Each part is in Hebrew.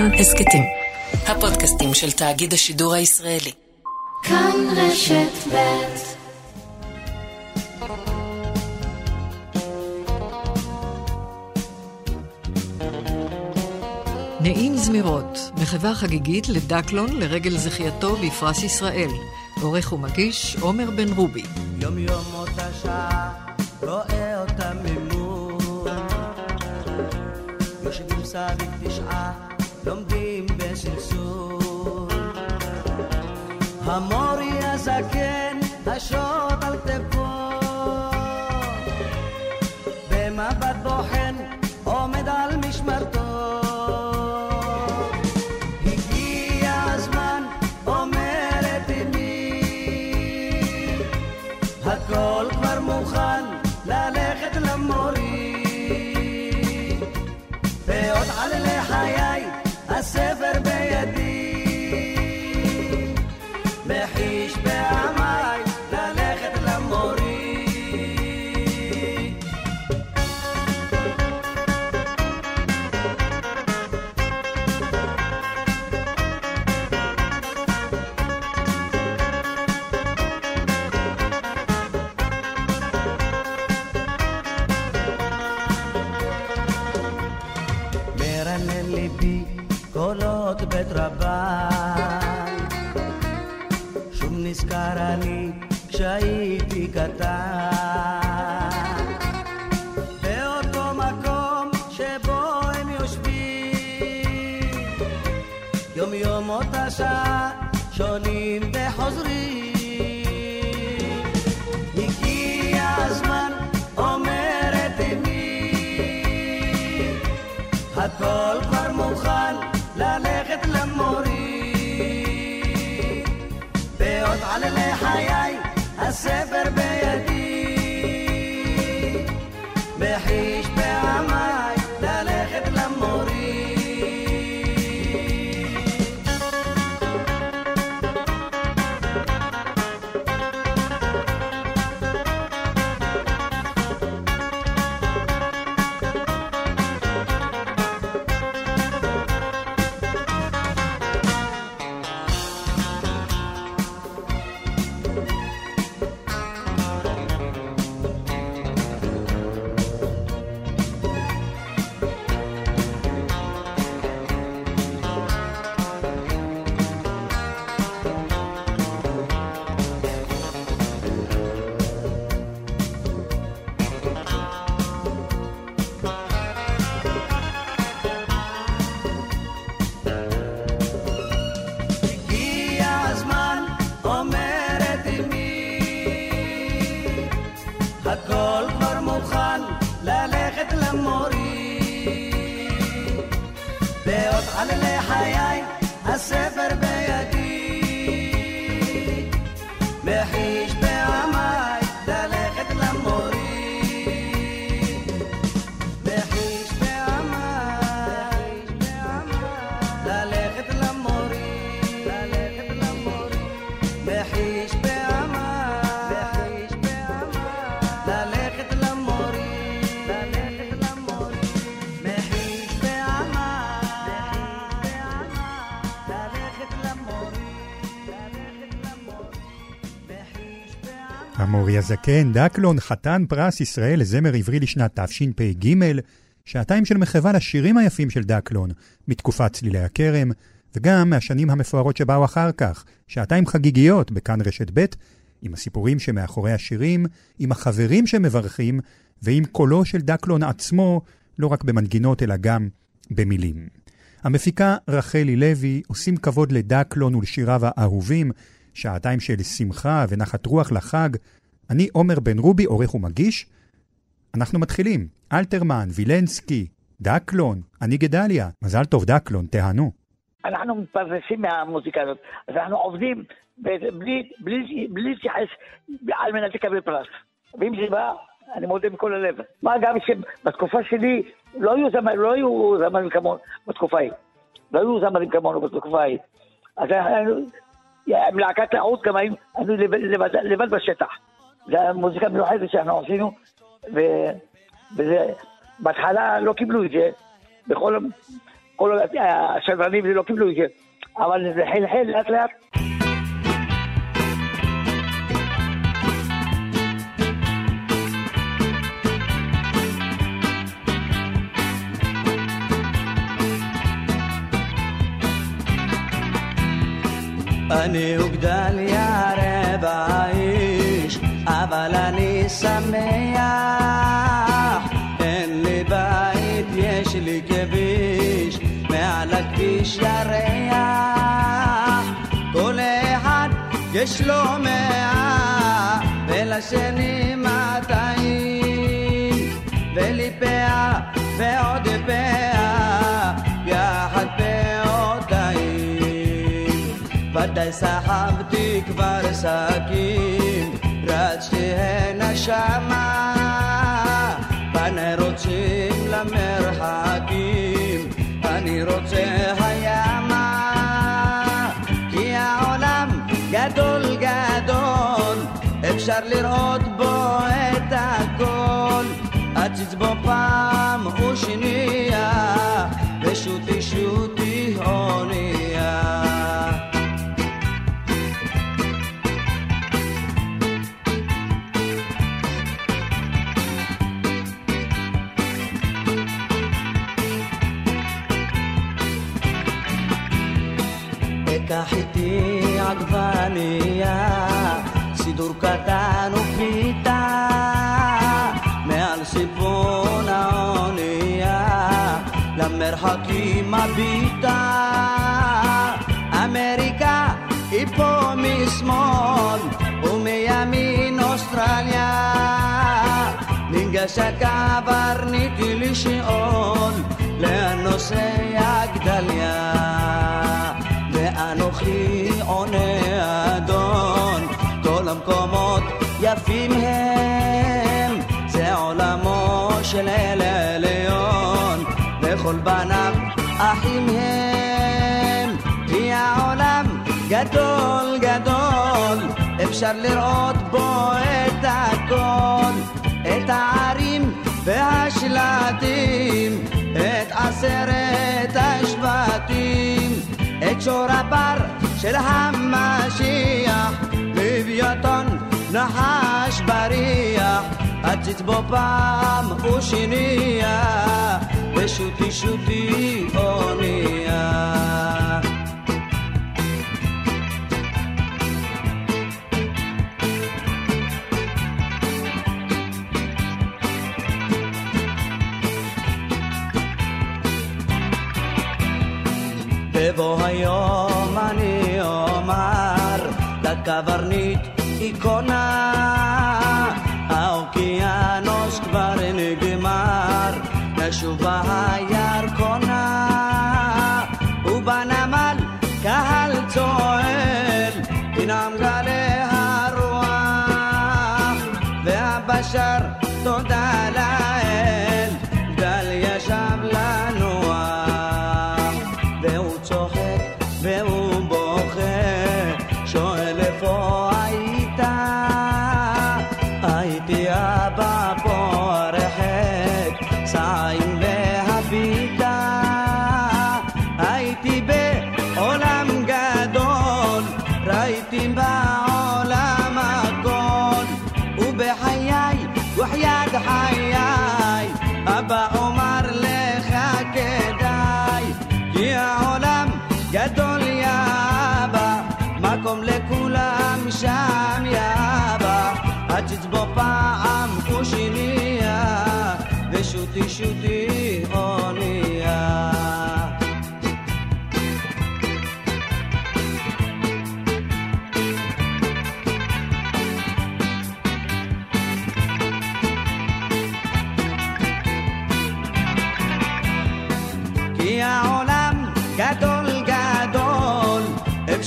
כאן הסכתים. הפודקאסטים של תאגיד השידור הישראלי. כאן רשת ב' נעים זמירות, מחווה חגיגית לדקלון לרגל זכייתו בפרס ישראל. עורך ומגיש עומר בן רובי. יום יום אותה שעה, רואה אותה ממול. יושבים סביב תשעה, donde ves el sol. Amor y azaken, ashot al tepo. escucha המורי הזקן, דקלון, חתן פרס ישראל לזמר עברי לשנת תשפ"ג, שעתיים של מחווה לשירים היפים של דקלון, מתקופת צלילי הכרם, וגם מהשנים המפוארות שבאו אחר כך, שעתיים חגיגיות בכאן רשת ב', עם הסיפורים שמאחורי השירים, עם החברים שמברכים, ועם קולו של דקלון עצמו, לא רק במנגינות אלא גם במילים. המפיקה רחלי לוי עושים כבוד לדקלון ולשיריו האהובים, שעתיים של שמחה ונחת רוח לחג. אני עומר בן רובי, עורך ומגיש. אנחנו מתחילים. אלתרמן, וילנסקי, דקלון, אני גדליה. מזל טוב, דקלון, תהנו. אנחנו מתפרנסים מהמוזיקה הזאת, אז אנחנו עובדים בלי, להתייחס על מנת לקבל פרס. ואם זה בא, אני מודה מכל הלב. מה גם שבתקופה שלי לא היו זמרים, לא היו זמרים כמונו בתקופה ההיא. לא היו זמרים כמונו בתקופה ההיא. אז עם להקת לחוץ גם היינו לבד, לבד בשטח. זו המוזיקה המיוחדת שאנחנו עשינו, ו... וזה, בהתחלה לא קיבלו את זה, בכל כל השדרנים לא קיבלו את זה. אבל זה חלחל לאט לאט. אני אוגדל יש לו מאה, ולשני מאתיים, ולי פאה ועוד פאה, יחד פאותיים. ודאי סחבתי כבר שקים, רצתי הנה שמה, פני רוצים למרחקים, אני רוצה אפשר לראות בו את הכל, עציץ בו פעם ושנייה, ושוטי שוטי אונייה. אקח βήτα Αμερικά υπομισμών Ουμή Αυστραλιά Νίγκα σε καβαρνή τη λύση όλ Λέανο σε αγδαλιά Λέανο χρή ο νεαντών Τόλαμ κομμότ για φήμες. אחים הם, כי העולם גדול גדול, אפשר לראות בו את הכל, את הערים והשלטים, את עשרת השבטים. את שור הבר של המשיח, לוויתן נחש בריח, עציץ בו פעם ושנייה, ושוטי שוטי אונייה. בבוא היום אני אומר לקברניט היא קונה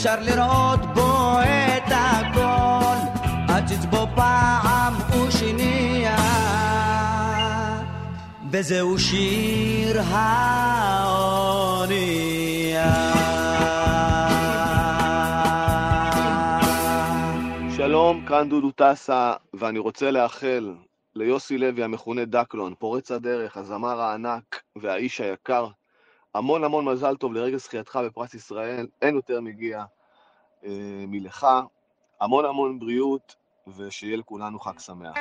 אפשר לראות בו את הכל, עציץ בו פעם ושנייה. וזהו שיר האונייה. שלום, כאן דודו טסה, ואני רוצה לאחל ליוסי לוי המכונה דקלון, פורץ הדרך, הזמר הענק והאיש היקר, המון המון מזל טוב לרגל זכייתך בפרס ישראל, אין יותר מגיע אה, מלך. המון המון בריאות, ושיהיה לכולנו חג שמח.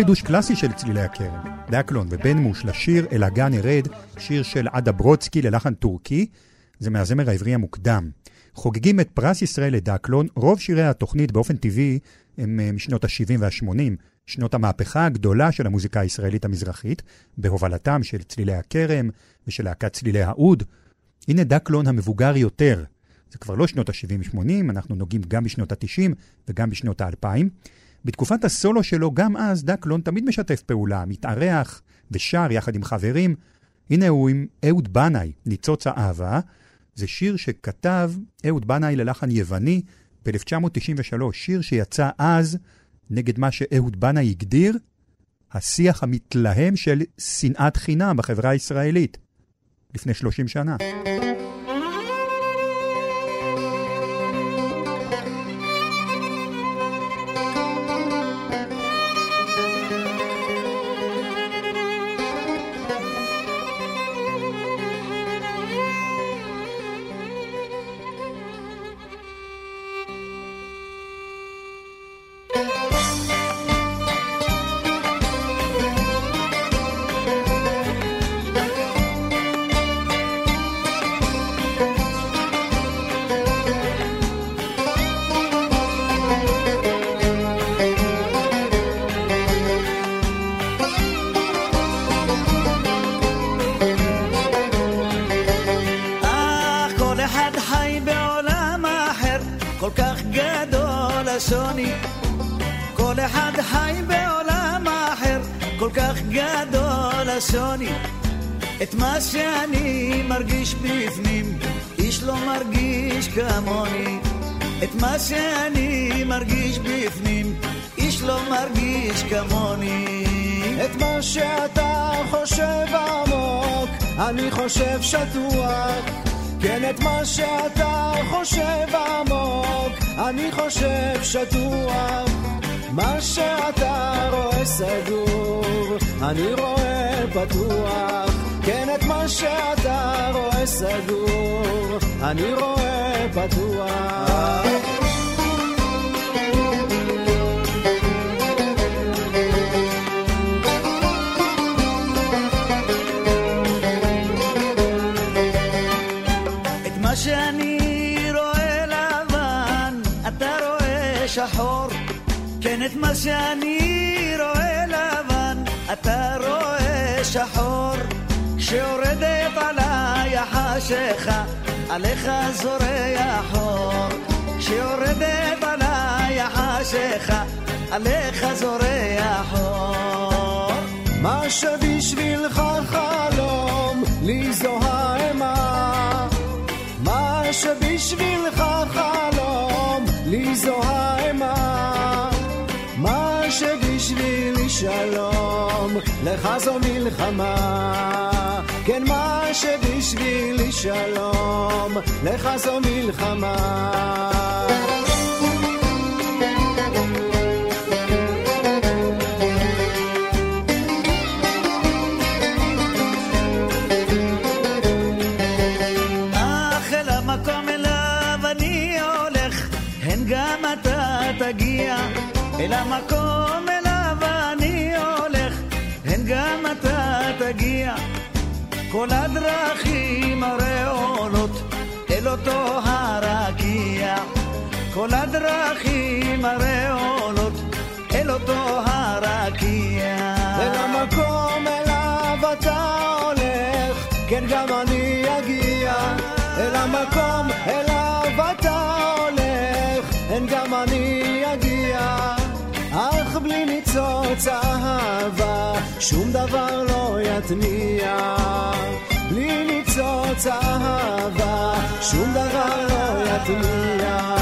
חידוש קלאסי של צלילי הכרם. דקלון ובן מוש לשיר "אל הגן ארד", שיר של עדה ברודסקי ללחן טורקי, זה מהזמר העברי המוקדם. חוגגים את פרס ישראל לדקלון, רוב שירי התוכנית באופן טבעי הם אה, משנות ה-70 וה-80, שנות המהפכה הגדולה של המוזיקה הישראלית המזרחית, בהובלתם של צלילי הכרם ושל להקת צלילי האוד. הנה דקלון המבוגר יותר. זה כבר לא שנות ה-70-80, אנחנו נוגעים גם בשנות ה-90 וגם בשנות ה-2000. בתקופת הסולו שלו, גם אז דקלון תמיד משתף פעולה, מתארח ושר יחד עם חברים. הנה הוא עם אהוד בנאי, ניצוץ האהבה. זה שיר שכתב אהוד בנאי ללחן יווני ב-1993, שיר שיצא אז נגד מה שאהוד בנאי הגדיר השיח המתלהם של שנאת חינם בחברה הישראלית, לפני 30 שנה. אני חושב שטוח, כן את מה שאתה חושב עמוק, אני חושב שטוח, מה שאתה רואה סגור, אני רואה פתוח, כן את מה שאתה רואה סגור, אני רואה פתוח. מה שאני רואה לבן, אתה רואה... שחור, כשיורדת עליי החשיכה, עליך זורח אור. כשיורדת עליי החשיכה, עליך זורח אור. מה שבשבילך חלום, לי זו האימה. מה שבשבילך חלום, לי זו האימה. שלום, לך זו מלחמה. כן, מה שבשבילי שלום, לך זו מלחמה. אל המקום כל הדרכים הרי עולות אל אותו הרקיע. כל הדרכים הרי עולות אל אותו הרקיע. אל המקום אליו אתה הולך, כן גם אני שום דבר לא יתניע. בלי ניצוץ אהבה, שום דבר לא יתניע.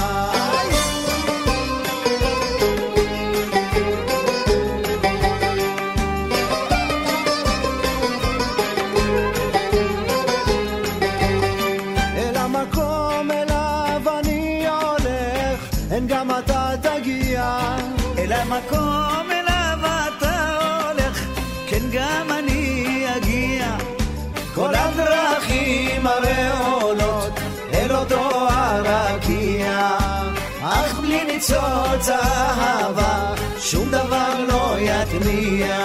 ניצוץ אהבה, שום דבר לא יתניע.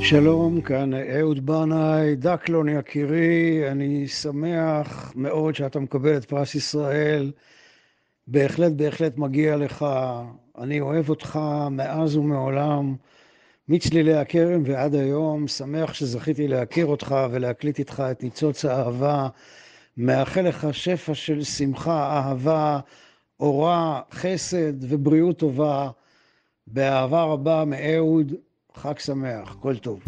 שלום, כאן אהוד בנאי, דקלון יקירי, אני שמח מאוד שאתה מקבל את פרס ישראל. בהחלט, בהחלט מגיע לך. אני אוהב אותך מאז ומעולם, מצלילי הכרם ועד היום. שמח שזכיתי להכיר אותך ולהקליט איתך את ניצוץ האהבה. מאחל לך שפע של שמחה, אהבה, אורה, חסד ובריאות טובה. באהבה רבה מאהוד, חג שמח, כל טוב.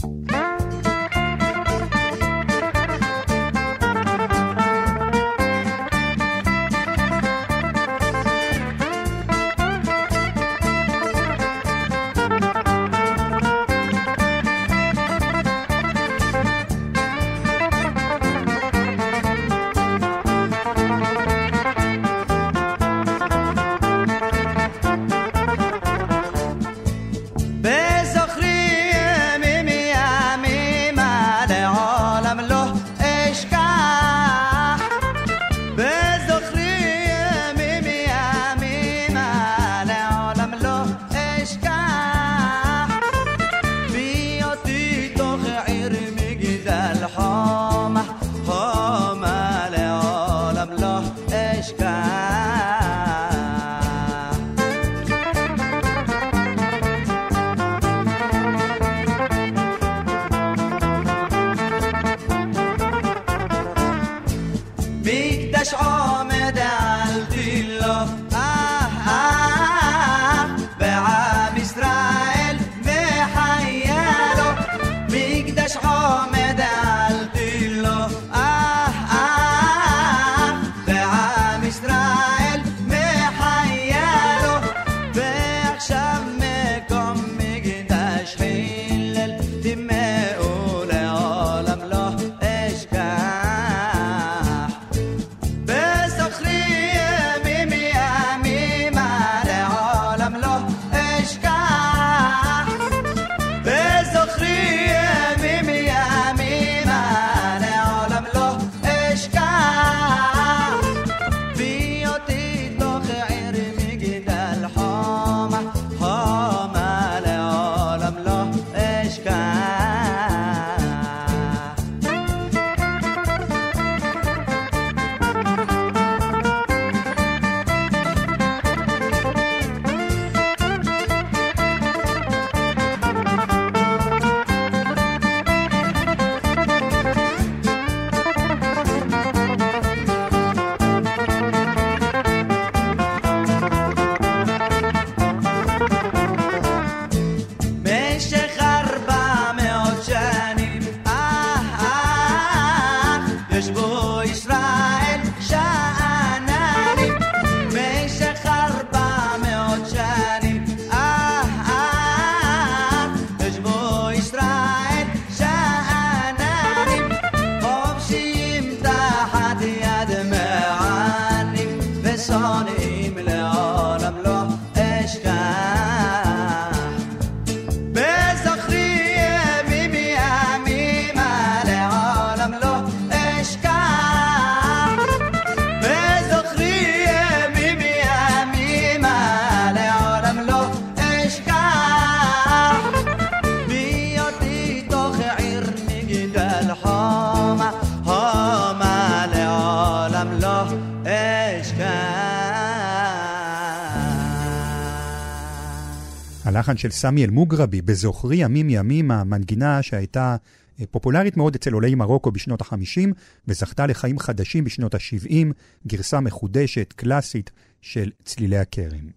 הלחן של סמי אל-מוגרבי, בזוכרי ימים ימים, המנגינה שהייתה אה, פופולרית מאוד אצל עולי מרוקו בשנות ה-50, וזכתה לחיים חדשים בשנות ה-70, גרסה מחודשת, קלאסית, של צלילי הכרם.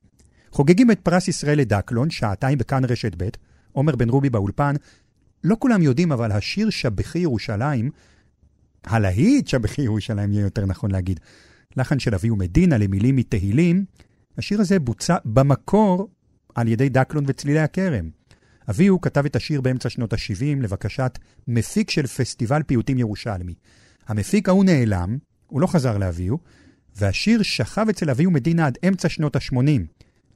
חוגגים את פרס ישראל לדקלון, שעתיים בכאן רשת ב', עומר בן רובי באולפן. לא כולם יודעים, אבל השיר שבחי ירושלים, הלהיט שבחי ירושלים, יהיה יותר נכון להגיד, לחן של אביהו מדינה למילים מתהילים, השיר הזה בוצע במקור על ידי דקלון וצלילי הכרם. אביהו כתב את השיר באמצע שנות ה-70 לבקשת מפיק של פסטיבל פיוטים ירושלמי. המפיק ההוא נעלם, הוא לא חזר לאביהו, והשיר שכב אצל אביהו מדינה עד אמצע שנות ה-80.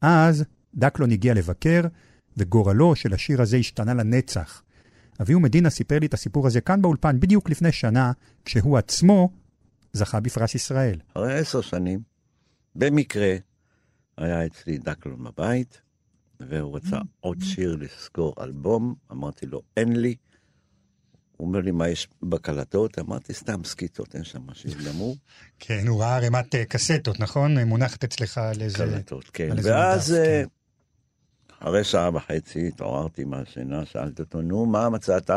אז דקלון הגיע לבקר, וגורלו של השיר הזה השתנה לנצח. אביהו מדינה סיפר לי את הסיפור הזה כאן באולפן בדיוק לפני שנה, כשהוא עצמו זכה בפרס ישראל. אחרי עשר שנים, במקרה, היה אצלי דקלון בבית, והוא רצה mm. עוד שיר לסגור אלבום, אמרתי לו, אין לי. הוא אומר לי, מה יש בקלטות? אמרתי, סתם סקיטות, אין שם משהו גמור. כן, הוא ראה ערימת אה, קסטות, נכון? מונחת אצלך על איזה... קלטות, כן. ואז, אה, כן. אחרי שעה וחצי התעוררתי מהשינה, שאלתי אותו, נו, מה מצאת?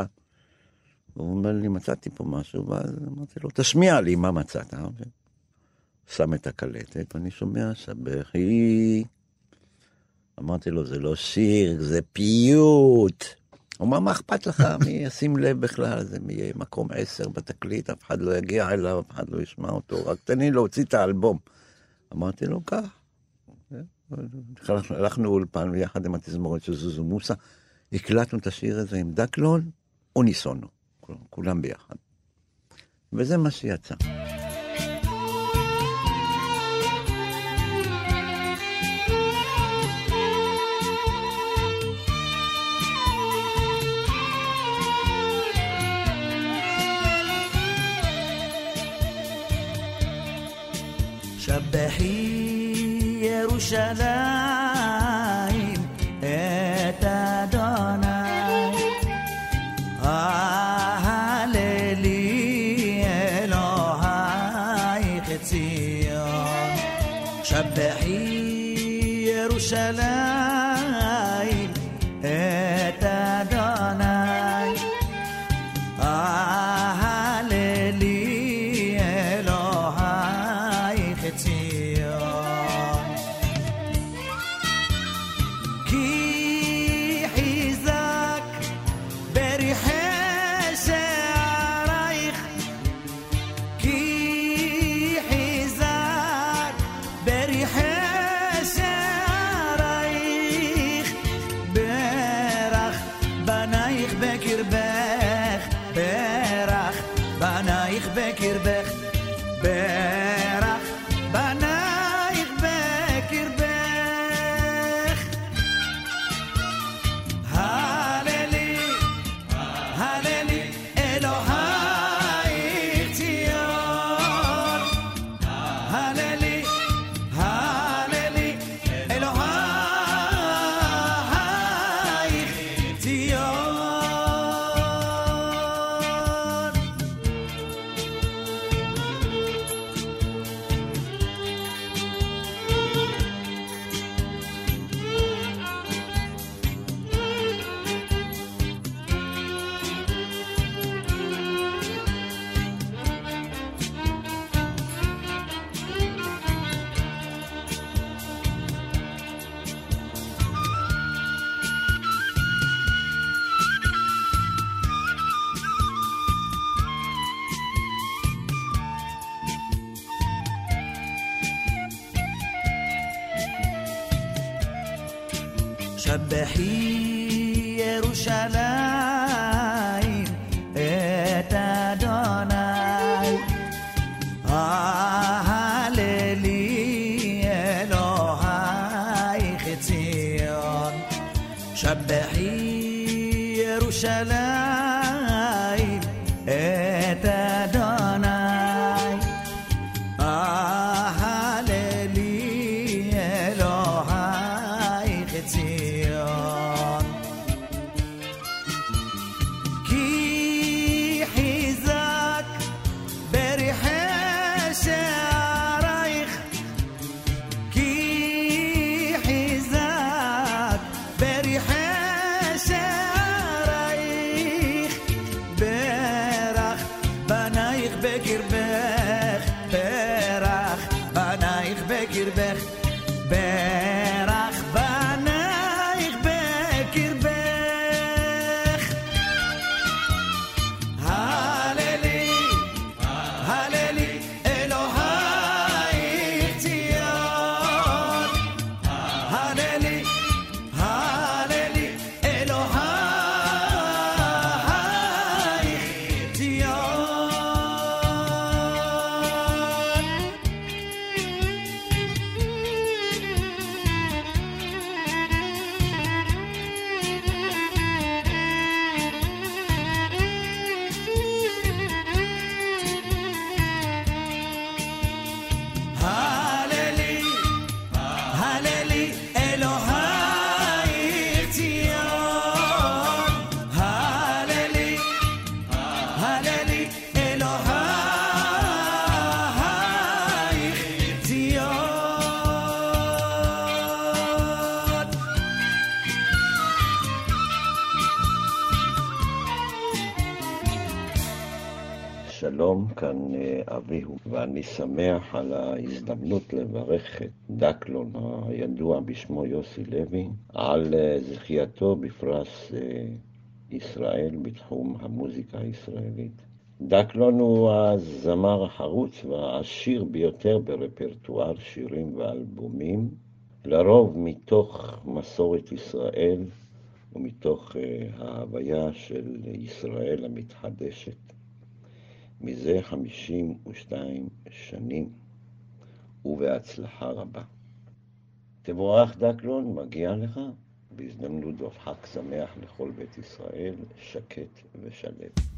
והוא אומר לי, מצאתי פה משהו, ואז אמרתי לו, תשמיע לי מה מצאת. שם את הקלטת, ואני שומע שבכי... אמרתי לו, זה לא שיר, זה פיוט. הוא אמר, מה אכפת לך? מי ישים לב בכלל? זה יהיה מקום עשר בתקליט, אף אחד לא יגיע אליו, אף אחד לא ישמע אותו, רק תן לי להוציא את האלבום. אמרתי לו, קח. הלכנו לאולפן יחד עם התזמורת של זוזו מוסה, הקלטנו את השיר הזה עם דקלון אוניסונו, כולם ביחד. וזה מה שיצא. שבחי ירושלים שבחי ירושלים על ההזדמנות לברך את דקלון, הידוע בשמו יוסי לוי, על אה, זכייתו בפרס אה, ישראל בתחום המוזיקה הישראלית. דקלון הוא הזמר החרוץ והעשיר ביותר ברפרטואר שירים ואלבומים, לרוב מתוך מסורת ישראל ומתוך אה, ההוויה של ישראל המתחדשת. מזה 52 שנים, ובהצלחה רבה. תבורך דקלון, מגיע לך, בהזדמנות זו חג שמח לכל בית ישראל, שקט ושלם.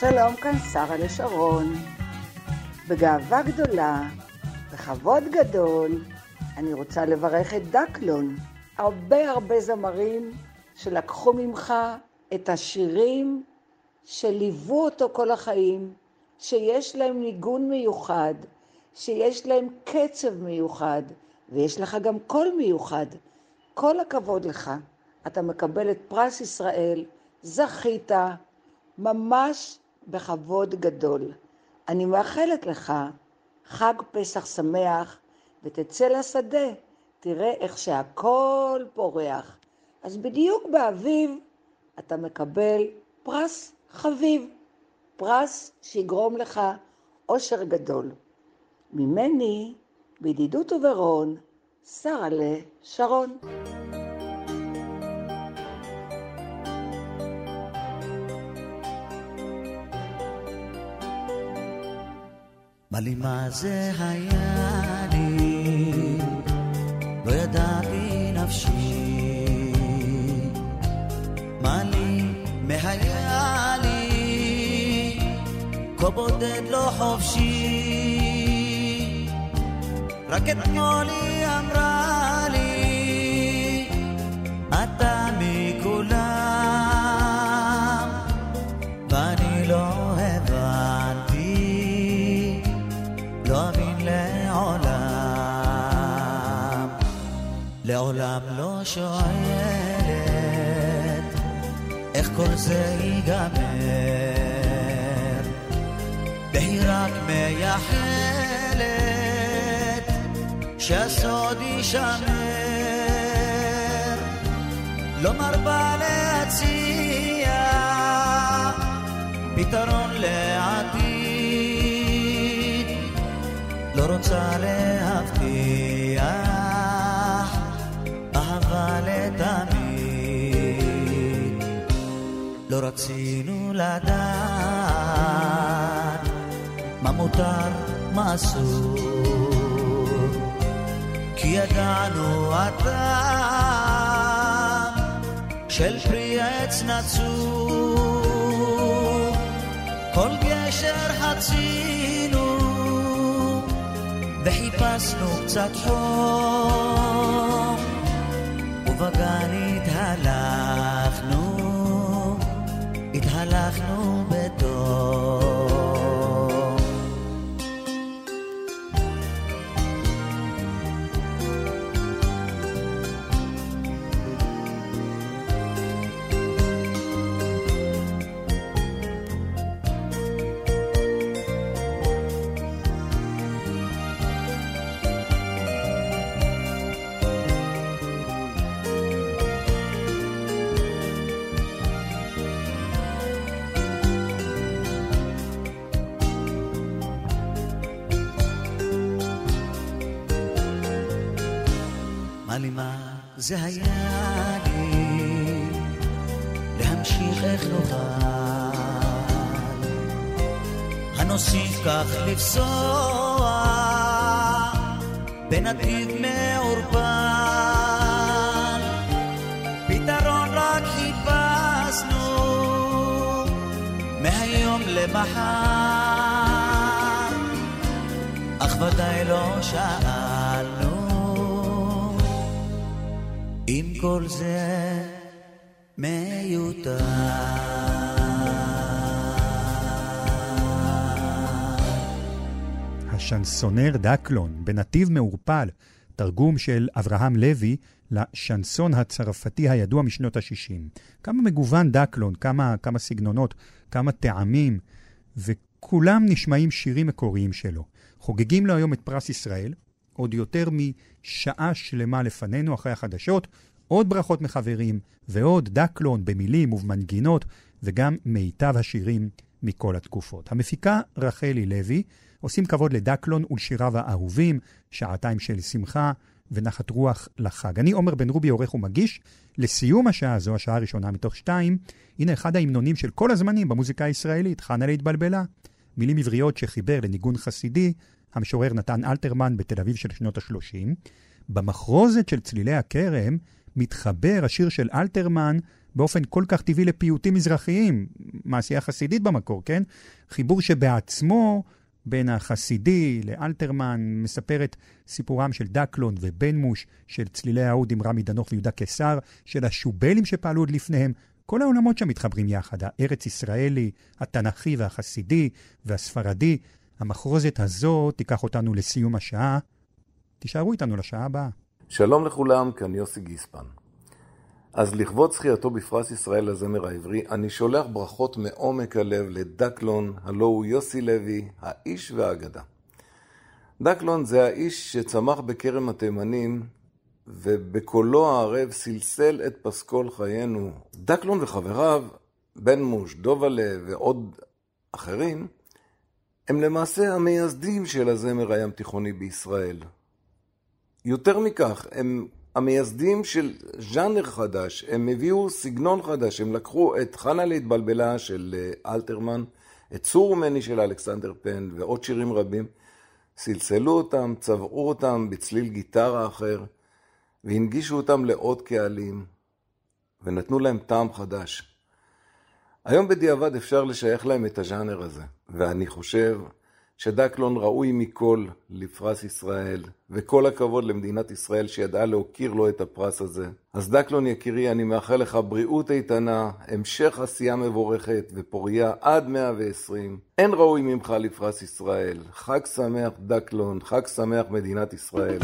שלום, כאן שרה לשרון. בגאווה גדולה, בכבוד גדול, אני רוצה לברך את דקלון. הרבה הרבה זמרים שלקחו ממך את השירים שליוו אותו כל החיים, שיש להם ניגון מיוחד, שיש להם קצב מיוחד, ויש לך גם קול מיוחד. כל הכבוד לך. אתה מקבל את פרס ישראל, זכית, ממש בכבוד גדול. אני מאחלת לך חג פסח שמח, ותצא לשדה, תראה איך שהכל פורח. אז בדיוק באביב אתה מקבל פרס חביב, פרס שיגרום לך אושר גדול. ממני, בידידות וברון, שרה לשרון. מה לי מה זה היה לי, לא ידעתי נפשי. מה לי מהיה לי, כה בודד לא חופשי. רק אתמול היא אמרה לעולם לא שואלת איך כל זה ייגמר, והיא רק מייחלת שהסוד יישמר, לא מרבה להציע פתרון לעתיד, לא רוצה להבטיח לתמיד. לא רצינו לדעת מה מותר, מה אסור, כי ידענו הטעם של פרי עץ נצור. כל גשר חצינו וחיפשנו קצת חום, ובגן התהלכנו, התהלכנו מה לי מה זה היה לי להמשיך איך נוכל? הנוסיף כך לפסוע בנתיב מעורפל פתרון רק חיפשנו מהיום למחר. אך ודאי לא שאלנו כל זה מיותר. השנסונר דקלון, בנתיב מעורפל, תרגום של אברהם לוי לשנסון הצרפתי הידוע משנות ה-60. כמה מגוון דקלון, כמה, כמה סגנונות, כמה טעמים, וכולם נשמעים שירים מקוריים שלו. חוגגים לו היום את פרס ישראל, עוד יותר משעה שלמה לפנינו אחרי החדשות, עוד ברכות מחברים, ועוד דקלון במילים ובמנגינות, וגם מיטב השירים מכל התקופות. המפיקה רחלי לוי, עושים כבוד לדקלון ולשיריו האהובים, שעתיים של שמחה ונחת רוח לחג. אני עומר בן רובי, עורך ומגיש. לסיום השעה הזו, השעה הראשונה מתוך שתיים, הנה אחד ההמנונים של כל הזמנים במוזיקה הישראלית, חנה להתבלבלה. מילים עבריות שחיבר לניגון חסידי, המשורר נתן אלתרמן בתל אביב של שנות ה-30. במחרוזת של צלילי הכרם מתחבר השיר של אלתרמן באופן כל כך טבעי לפיוטים מזרחיים, מעשייה חסידית במקור, כן? חיבור שבעצמו בין החסידי לאלתרמן מספר את סיפורם של דקלון ובן מוש, של צלילי האוד עם רמי דנוך ויהודה קיסר, של השובלים שפעלו עוד לפניהם. כל העולמות שם מתחברים יחד, הארץ ישראלי, התנ"כי והחסידי והספרדי. המחרוזת הזו תיקח אותנו לסיום השעה. תישארו איתנו לשעה הבאה. שלום לכולם, כאן יוסי גיספן. אז לכבוד זכייתו בפרס ישראל לזמר העברי, אני שולח ברכות מעומק הלב לדקלון, הלו הוא יוסי לוי, האיש והאגדה. דקלון זה האיש שצמח בכרם התימנים, ובקולו הערב סלסל את פסקול חיינו. דקלון וחבריו, בן מוש, דובלה ועוד אחרים, הם למעשה המייסדים של הזמר הים תיכוני בישראל. יותר מכך, הם המייסדים של ז'אנר חדש, הם הביאו סגנון חדש, הם לקחו את חנה להתבלבלה של אה, אלתרמן, את צור מני של אלכסנדר פן ועוד שירים רבים, סלסלו אותם, צבעו אותם בצליל גיטרה אחר, והנגישו אותם לעוד קהלים, ונתנו להם טעם חדש. היום בדיעבד אפשר לשייך להם את הז'אנר הזה, ואני חושב שדקלון ראוי מכל לפרס ישראל, וכל הכבוד למדינת ישראל שידעה להוקיר לו את הפרס הזה. אז דקלון יקירי, אני מאחל לך בריאות איתנה, המשך עשייה מבורכת ופוריה עד 120. אין ראוי ממך לפרס ישראל. חג שמח דקלון, חג שמח מדינת ישראל.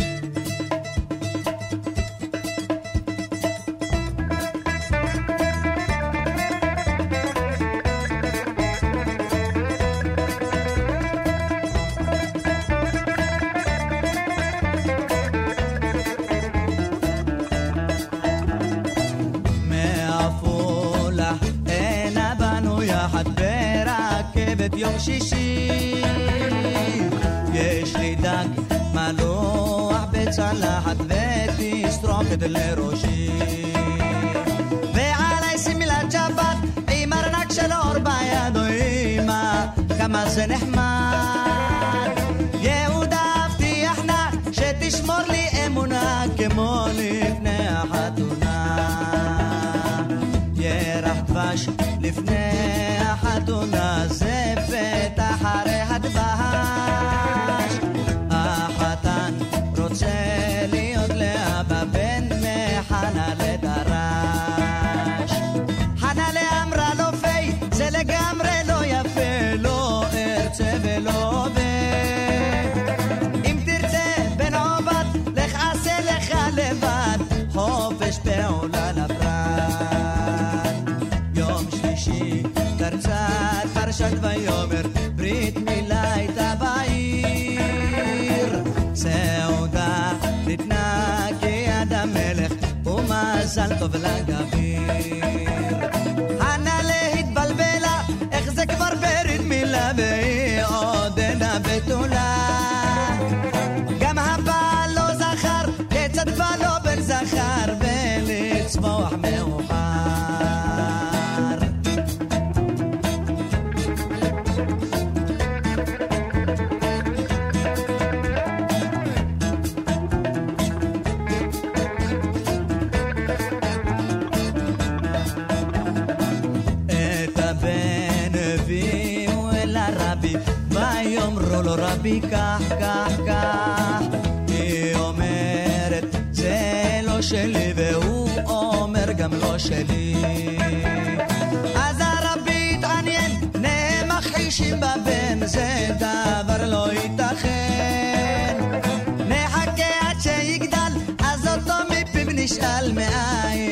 יום שישי יש לי דג מלוח בצלחת ותסרוקת לראשי ועלי שמלת שבת עם ארנק של אור ביד או אמא כמה זה נחמד יהודה הבטיח נא שתשמור לי אמונה כמו לפני החתונה ירח דבש לפני do nascer. ומזל טוב לגביר חנה להתבלבלה איך זה כבר ברית מילה והיא עודנה בתולה כך כך כך היא אומרת זה לא שלי והוא אומר גם לא שלי אז הרבי התעניין פניהם מכחישים בבן זה דבר לא ייתכן נחכה עד שיגדל אז אותו מפיו נשאל מאין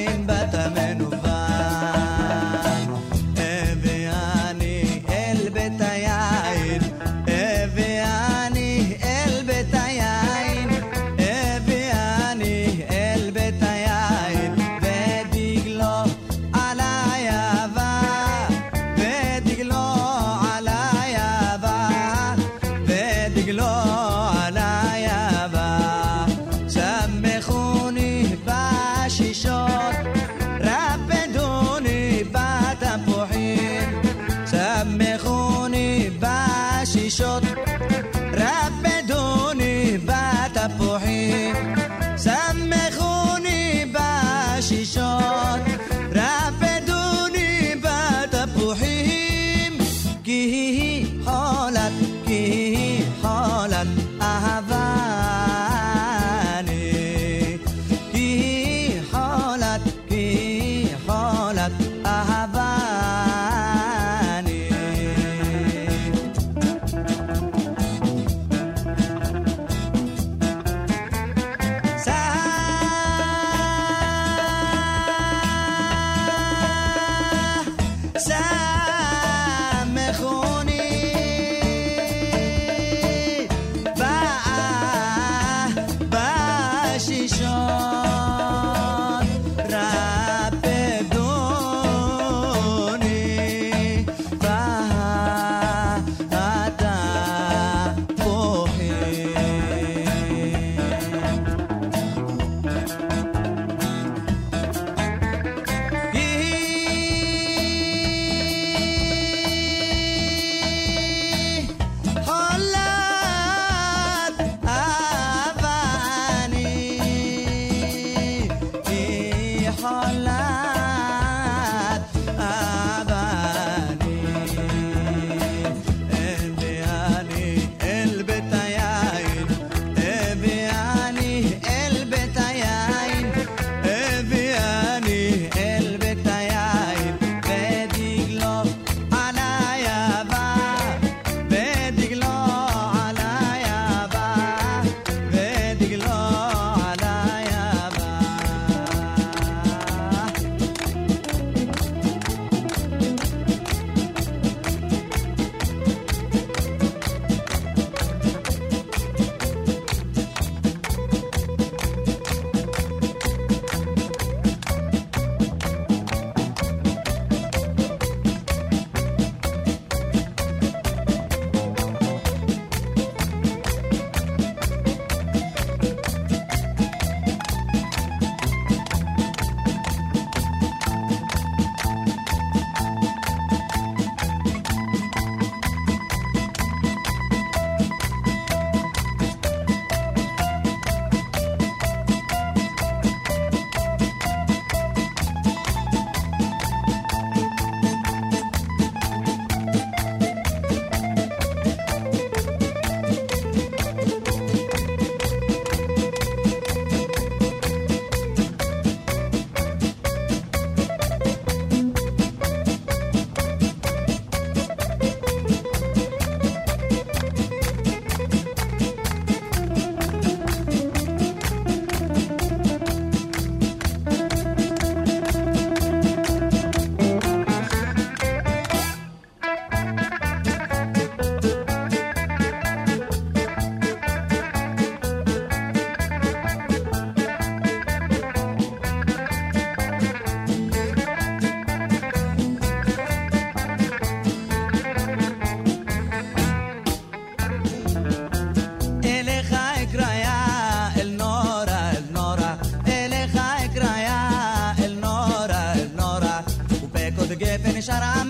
שלום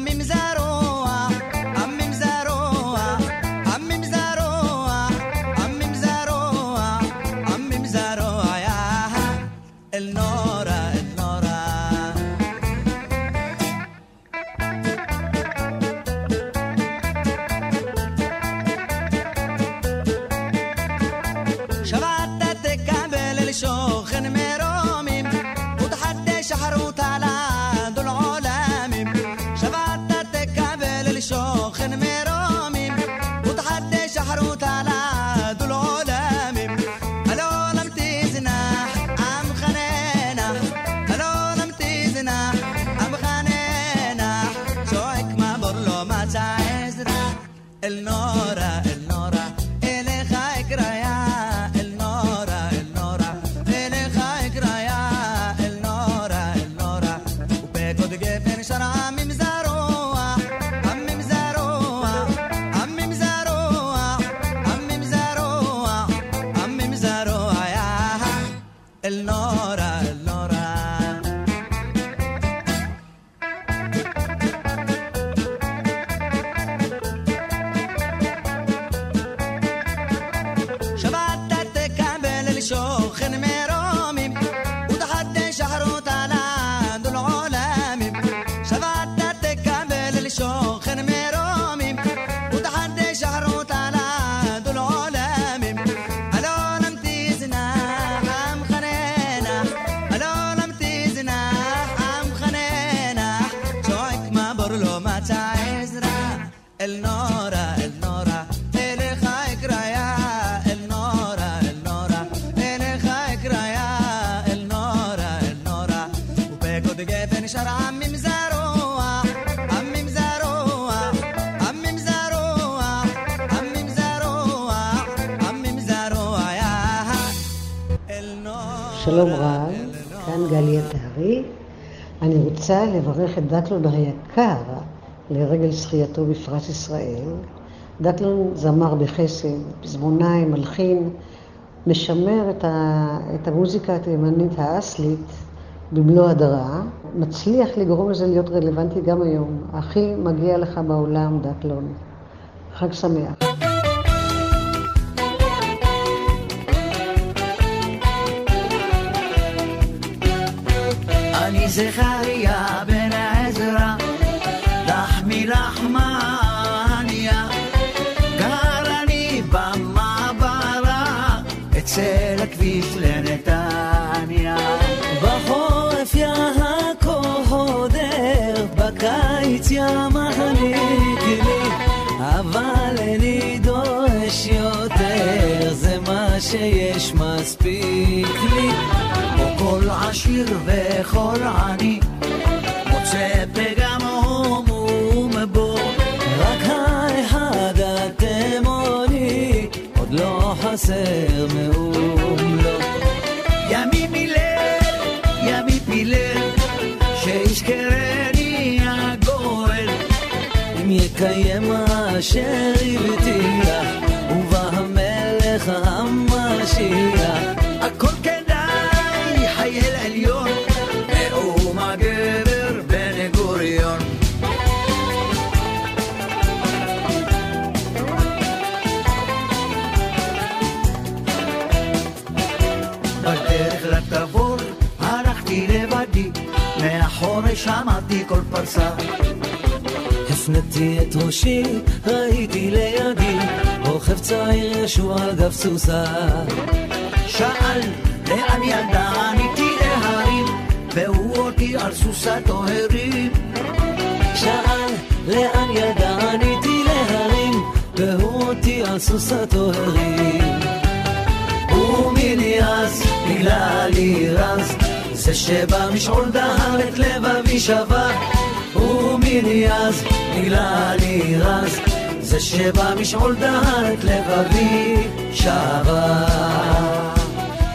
לברך את דקלון היקר לרגל זכייתו בפרס ישראל. דקלון זמר בחסד, פזמונאי, מלחין, משמר את, ה, את המוזיקה התימנית האסלית במלוא הדרה, מצליח לגרום לזה להיות רלוונטי גם היום. הכי מגיע לך בעולם, דקלון. חג שמח. זכריה בן עזרא, לחמי לחמניה, גר אני במעברה, אצל הכביש לנתניה. בחורף יעקב הודר, בקיץ ימחניק לי, אבל איני דורש יותר, זה מה שיש מספיק עשיר וכל עני, מוצא פגם הומום בו, רק האחד התימוני, עוד לא חסר מאום לו. ימים הלל, ימים פילל, שיזכרני הגואל, אם יקיים אשר הבטיח, ובא המלך המשיח. שמעתי כל פרסה. הפניתי את ראשי, ראיתי לידי, רוכב צעיר ישוע על גב סוסה. שאל, לאן ידע עניתי להרים, והוא אותי על סוסתו הרים. שאל, לאן ידע עניתי להרים, והוא אותי על סוסתו הרים. ומיני אז, בגלל רז, זה שבא משעול דהר את לבבי שבר. ומיני אז, בגלל לי רז, זה שבא משעול דהר את לבבי שבר.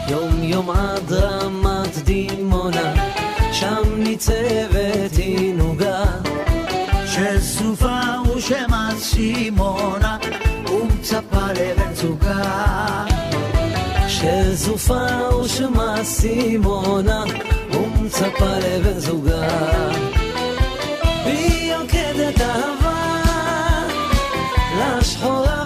יום יום עד רמת דימונה, שם ניצבת עינוגה. שסופה ושמה סימונה, ומצפה לבן זוגה. שזופה ושמה סימונה, ומצפה לבן זוגה. והיא יוקדת אהבה, לשחורה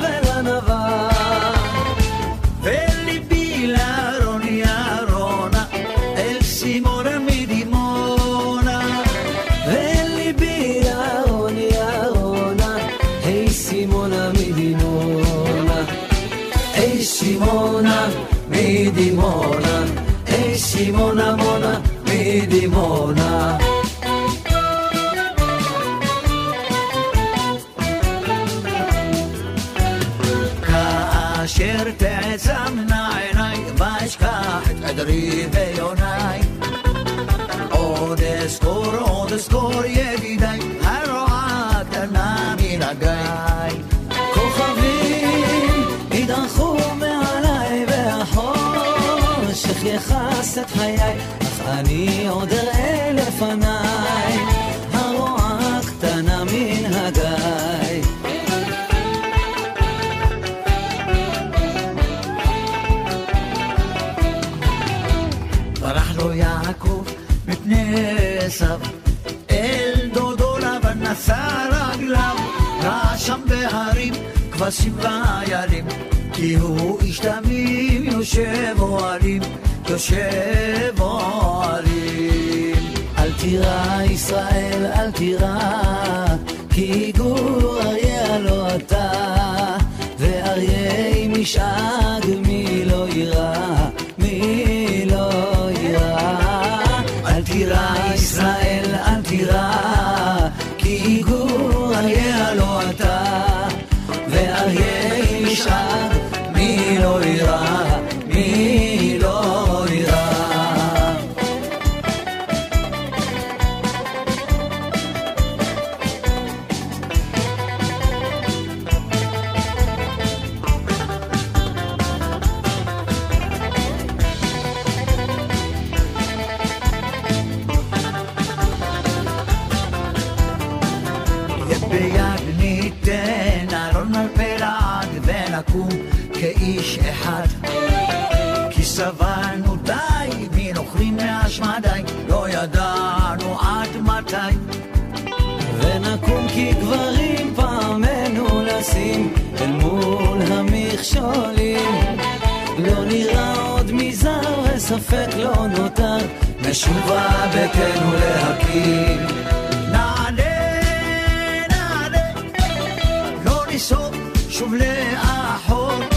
ואשכח את עדרי ויוני עוד אזכור, עוד אזכור ידידיי הרועה הקטנה מן הגיא כוכבים ידרכו מעליי והחושך יכס את חיי אך אני עוד כבשים כי הוא איש תמים יושב אוהלים, יושב אוהלים. אל תירא ישראל, אל תירא, כי גור אריה לא אתה, ואריה משאג מי לא יירא, מי לא יירא. אל תירא ישראל, אל תירא, כי גור אריה לא אתה, ואריה משאג מי המכשולים לא נראה עוד מזר וספק לא נותר נשובה ביתנו להקים. נעלה, נעלה, לא ניסוג שוב לאחור.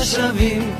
בניו השווים.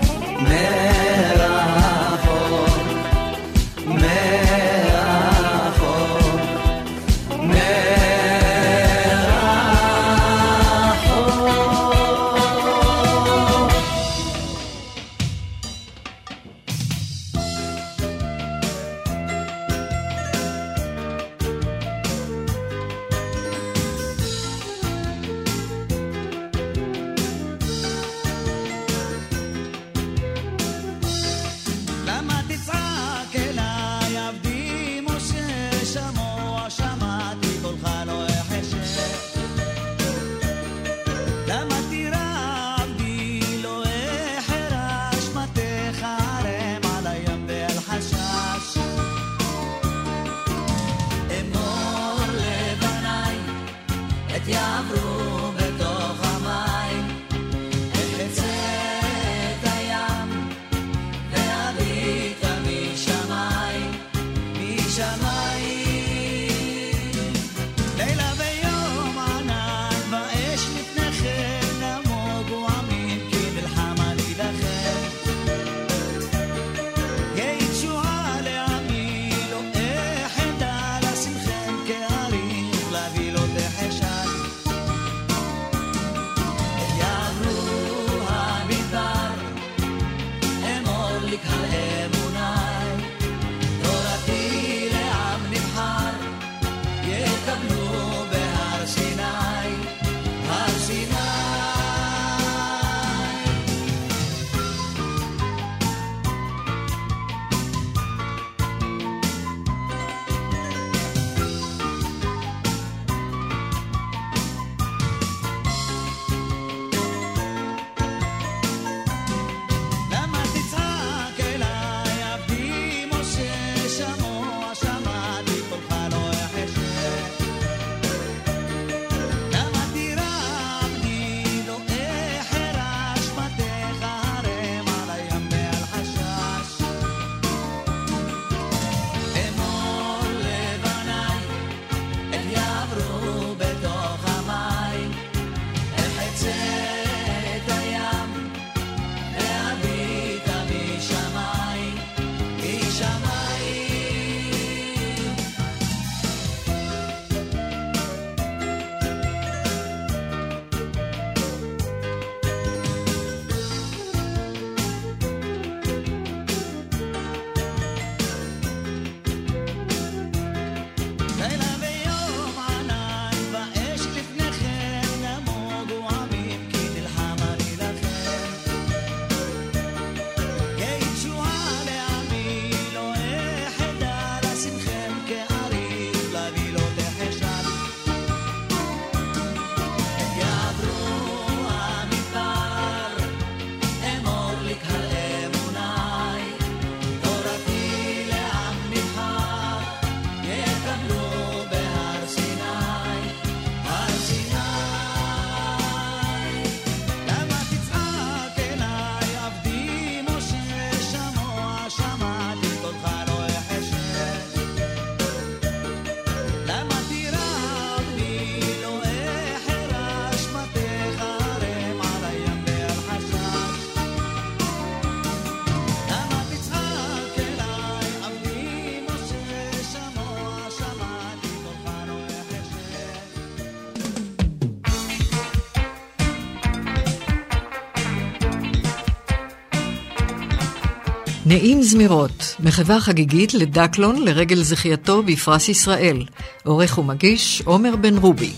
נעים זמירות, מחווה חגיגית לדקלון לרגל זכייתו בפרס ישראל. עורך ומגיש עומר בן רובי.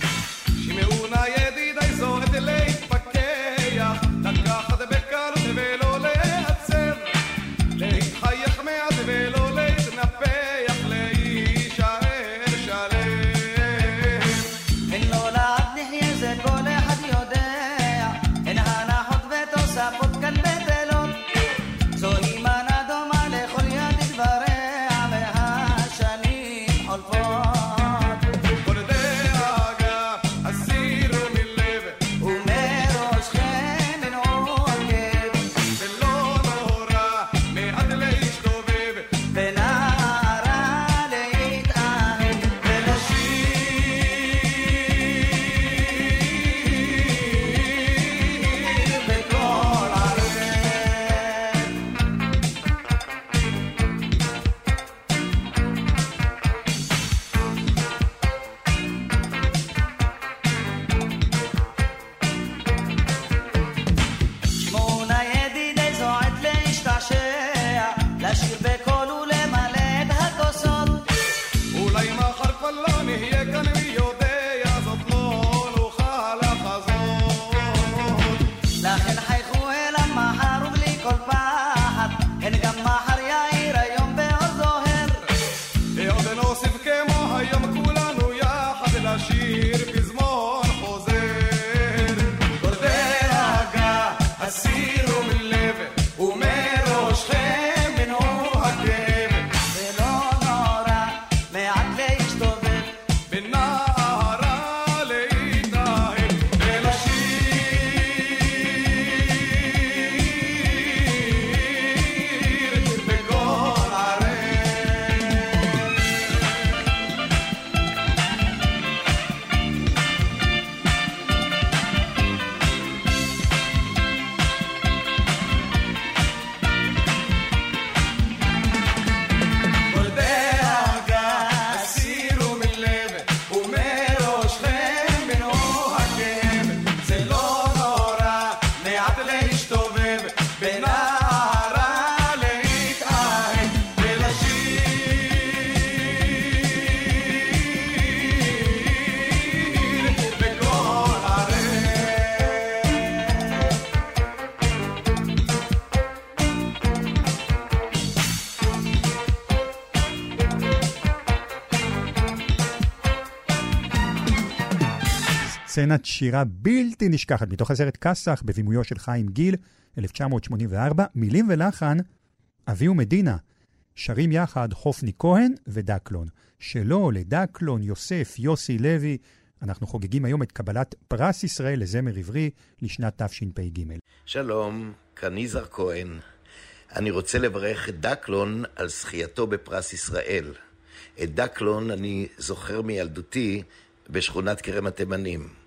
סצנת שירה בלתי נשכחת מתוך הסרט כסח בבימויו של חיים גיל, 1984, מילים ולחן, אבי ומדינה. שרים יחד חופני כהן ודקלון. שלו לדקלון, יוסף, יוסי לוי. אנחנו חוגגים היום את קבלת פרס ישראל לזמר עברי לשנת תשפ"ג. שלום, כאן יזהר כהן. אני רוצה לברך את דקלון על זכייתו בפרס ישראל. את דקלון אני זוכר מילדותי בשכונת כרם התימנים.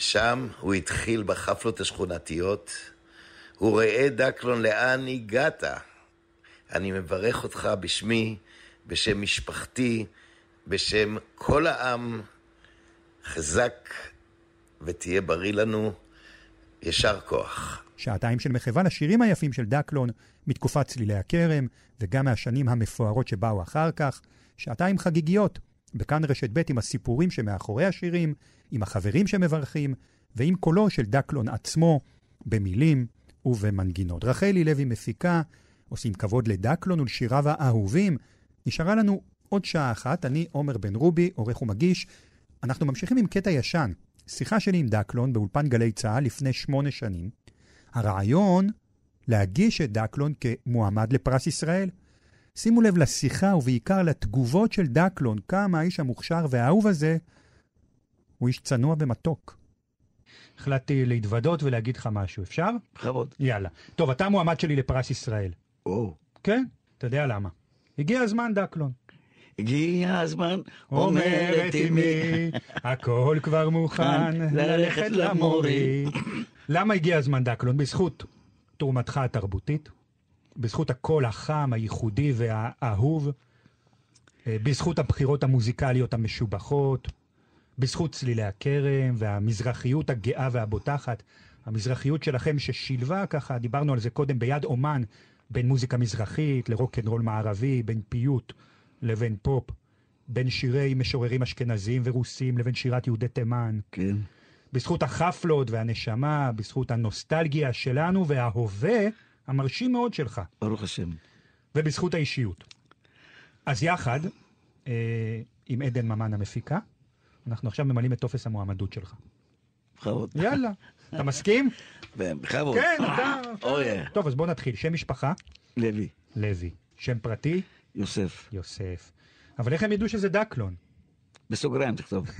שם הוא התחיל בחפלות השכונתיות. הוא ראה דקלון לאן הגעת. אני מברך אותך בשמי, בשם משפחתי, בשם כל העם. חזק ותהיה בריא לנו. יישר כוח. שעתיים של מחווה לשירים היפים של דקלון מתקופת צלילי הכרם, וגם מהשנים המפוארות שבאו אחר כך. שעתיים חגיגיות, בכאן רשת ב' עם הסיפורים שמאחורי השירים, עם החברים שמברכים, ועם קולו של דקלון עצמו, במילים ובמנגינות. רחלי לוי מפיקה, עושים כבוד לדקלון ולשיריו האהובים. נשארה לנו עוד שעה אחת, אני עומר בן רובי, עורך ומגיש. אנחנו ממשיכים עם קטע ישן, שיחה שלי עם דקלון באולפן גלי צה"ל לפני שמונה שנים. הרעיון להגיש את דקלון כמועמד לפרס ישראל. שימו לב לשיחה ובעיקר לתגובות של דקלון, כמה האיש המוכשר והאהוב הזה הוא איש צנוע ומתוק. החלטתי להתוודות ולהגיד לך משהו, אפשר? בכבוד. יאללה. טוב, אתה מועמד שלי לפרס ישראל. או. כן, אתה יודע למה. הגיע הזמן, דקלון. הגיע הזמן, אומרת אמי, הכל כבר מוכן, ללכת למורי. למה הגיע הזמן, דקלון? בזכות תרומתך התרבותית, בזכות הקול החם, הייחודי והאהוב, אה, בזכות הבחירות המוזיקליות המשובחות, בזכות צלילי הכרם והמזרחיות הגאה והבוטחת, המזרחיות שלכם ששילבה ככה, דיברנו על זה קודם, ביד אומן, בין מוזיקה מזרחית לרוקנרול מערבי, בין פיוט לבין פופ, בין שירי משוררים אשכנזיים ורוסים לבין שירת יהודי תימן. כן. בזכות החפלות והנשמה, בזכות הנוסטלגיה שלנו וההווה המרשים מאוד שלך. ברוך השם. ובזכות האישיות. אז יחד, אה, עם עדן ממן המפיקה, אנחנו עכשיו ממלאים את טופס המועמדות שלך. בכבוד. יאללה. אתה מסכים? בכבוד. כן, אתה... אוי. טוב, אז בוא נתחיל. שם משפחה? לוי. לוי. שם פרטי? יוסף. יוסף. אבל איך הם ידעו שזה דקלון? בסוגריים תכתוב.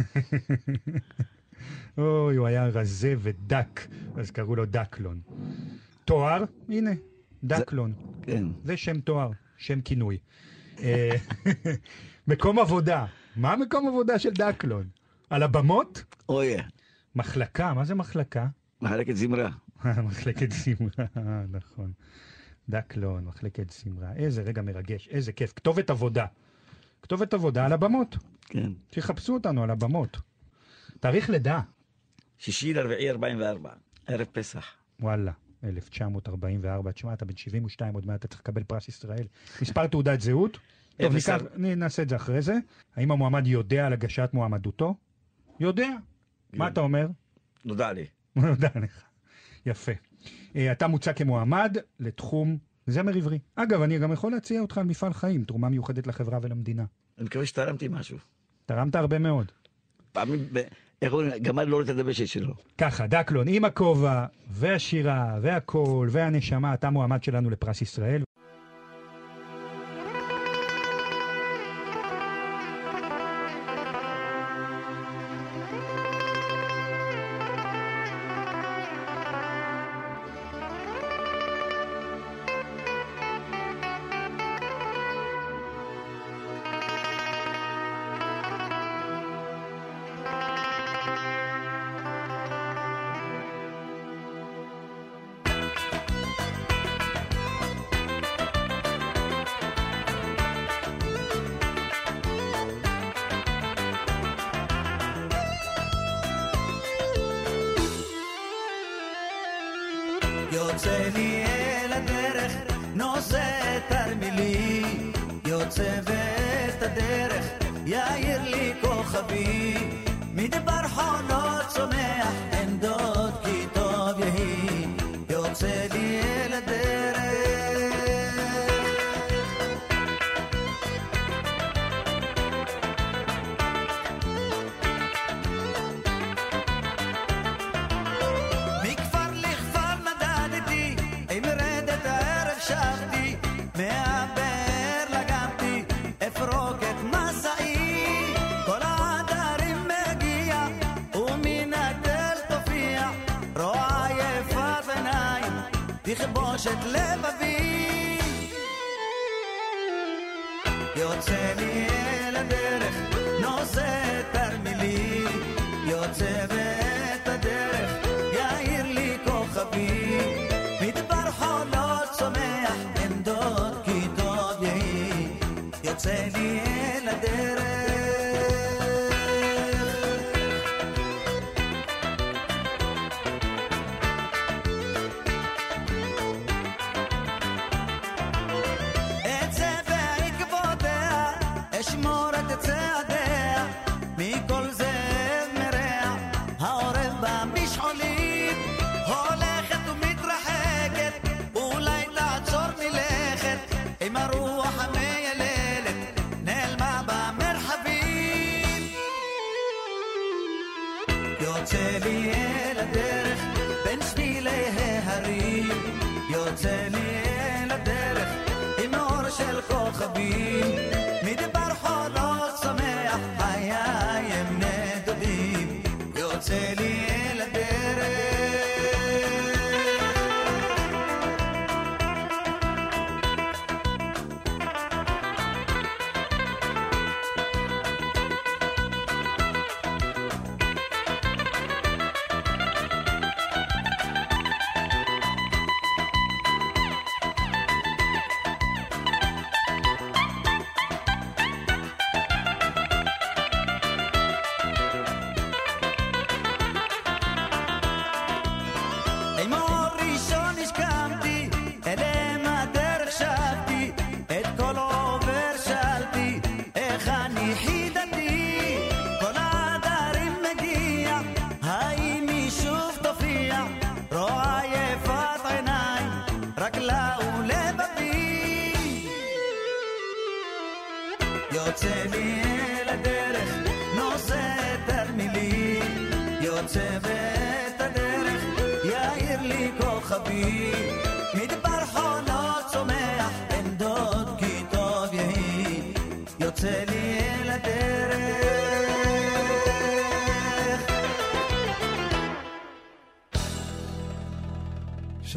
אוי, הוא היה רזה ודק, אז קראו לו דקלון. תואר? הנה, דקלון. כן. זה שם תואר, שם כינוי. אה, מקום עבודה. מה מקום עבודה של דקלון? על הבמות? אוי. מחלקה, מה זה מחלקה? מחלקת זמרה. מחלקת זמרה, נכון. דקלון, מחלקת זמרה. איזה רגע מרגש, איזה כיף. כתובת עבודה. כתובת עבודה על הבמות. כן. שיחפשו אותנו על הבמות. תאריך לידה. שישי לרביעי 44, ערב פסח. וואלה, 1944. תשמע, אתה בן 72, עוד מעט אתה צריך לקבל פרס ישראל. מספר תעודת זהות? טוב, ניקח, נעשה את זה אחרי זה. האם המועמד יודע על הגשת מועמדותו? יודע. מה אתה אומר? נודע לי. נודע לך. יפה. אה, אתה מוצע כמועמד לתחום זמר עברי. אגב, אני גם יכול להציע אותך על מפעל חיים, תרומה מיוחדת לחברה ולמדינה. אני מקווה שתרמתי משהו. תרמת הרבה מאוד. פעמים, אומרים, גמל לא את הדבשת שלו. ככה, דקלון, עם הכובע, והשירה, והקול, והנשמה, אתה מועמד שלנו לפרס ישראל.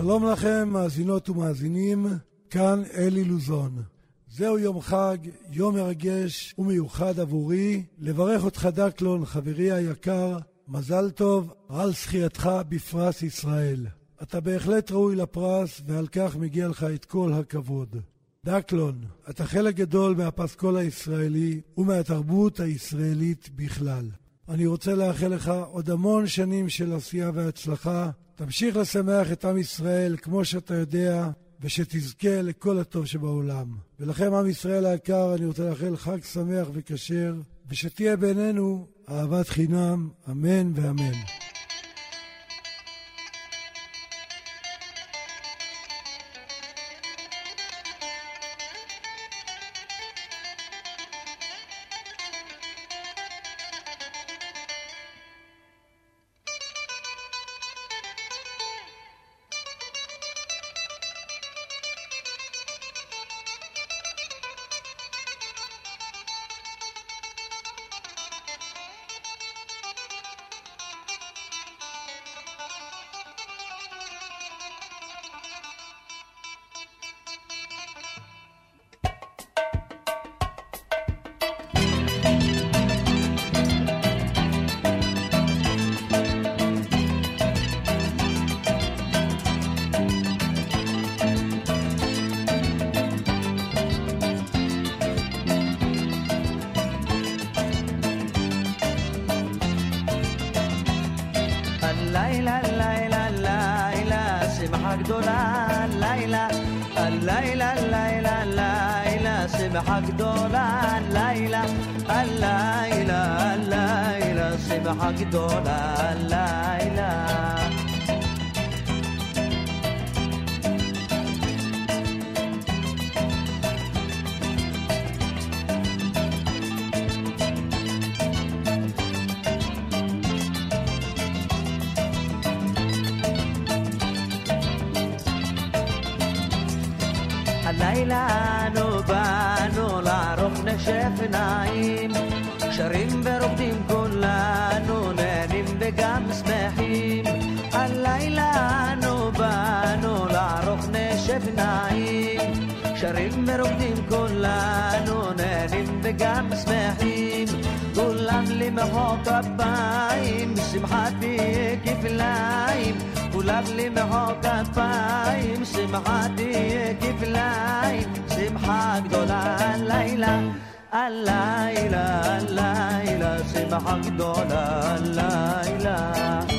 שלום לכם, מאזינות ומאזינים, כאן אלי לוזון. זהו יום חג, יום מרגש ומיוחד עבורי. לברך אותך דקלון, חברי היקר, מזל טוב על זכייתך בפרס ישראל. אתה בהחלט ראוי לפרס, ועל כך מגיע לך את כל הכבוד. דקלון, אתה חלק גדול מהפסקול הישראלי ומהתרבות הישראלית בכלל. אני רוצה לאחל לך עוד המון שנים של עשייה והצלחה. תמשיך לשמח את עם ישראל כמו שאתה יודע, ושתזכה לכל הטוב שבעולם. ולכם, עם ישראל היקר, אני רוצה לאחל חג שמח וכשר, ושתהיה בינינו אהבת חינם, אמן ואמן. שמחה גדולה הלילה הלילה הלילה שמחה גדולה הלילה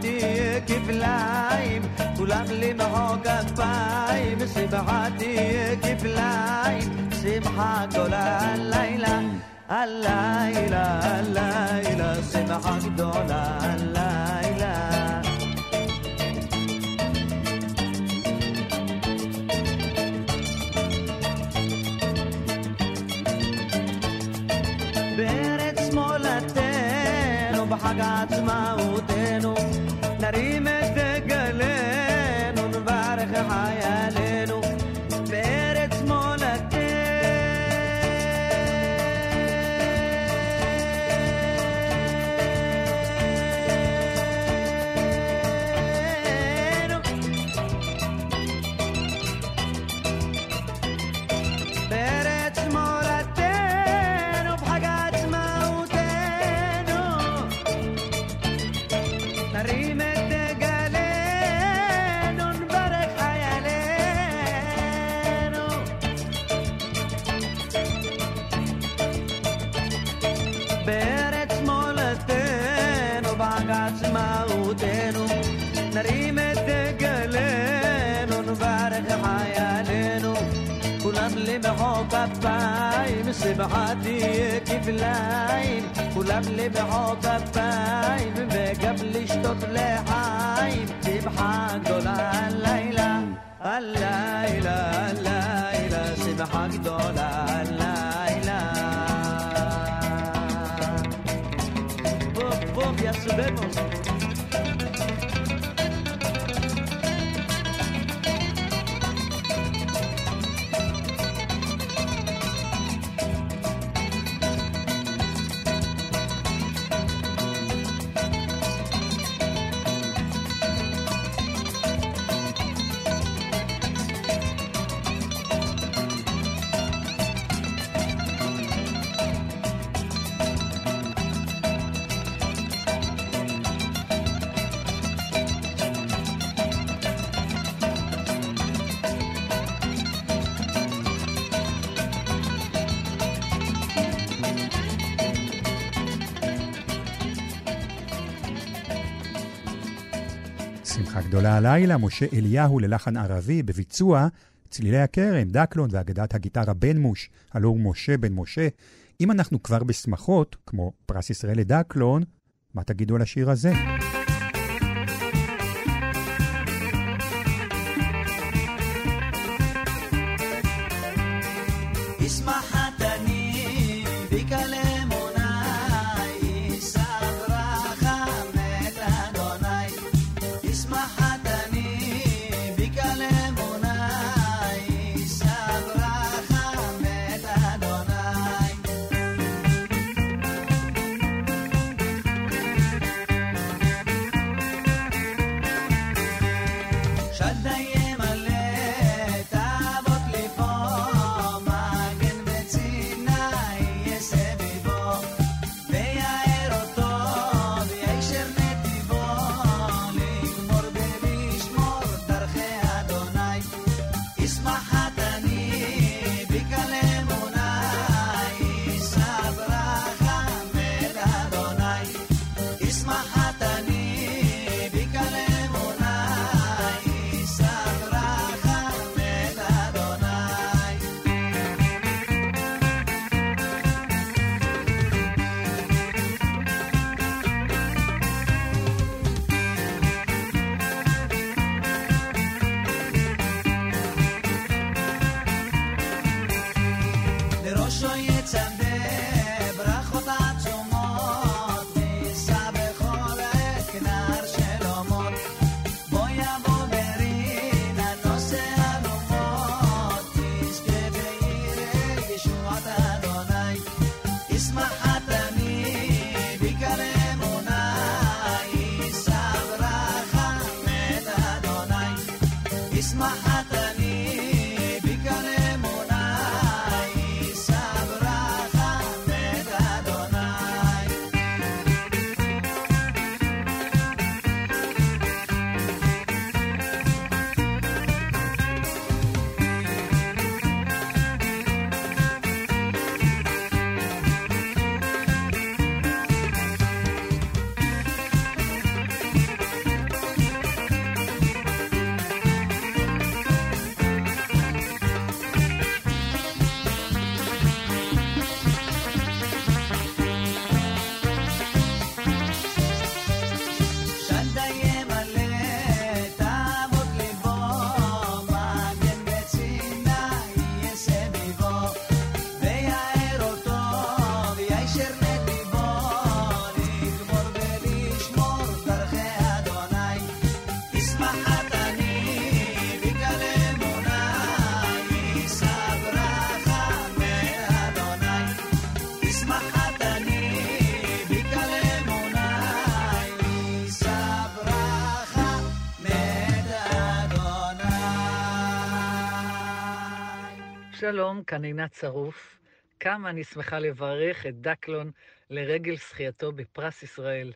תהיה כפליים. כולם למחוא כפיים, שמחה תהיה כפליים. שמחה גדולה הלילה, הלילה, הלילה, שמחה גדולה הלילה. בארץ מולדתנו, בחג עצמאותנו, tarima למחוא כפיים, שמחה תהיה כפליים. כולם למחוא כפיים, וגם לשתות לחיים. שמחה גדולה הלילה, הלילה, הלילה, שמחה גדולה הלילה. בוב, בוב, יא סובבוס. שמחה הלילה, משה אליהו ללחן ערבי, בביצוע צלילי הכרם, דקלון ואגדת הגיטרה בן מוש, הלא הוא משה בן משה. אם אנחנו כבר בשמחות, כמו פרס ישראל לדקלון, מה תגידו על השיר הזה? ישמח כאן עינת שרוף. כמה אני שמחה לברך את דקלון לרגל זכייתו בפרס ישראל.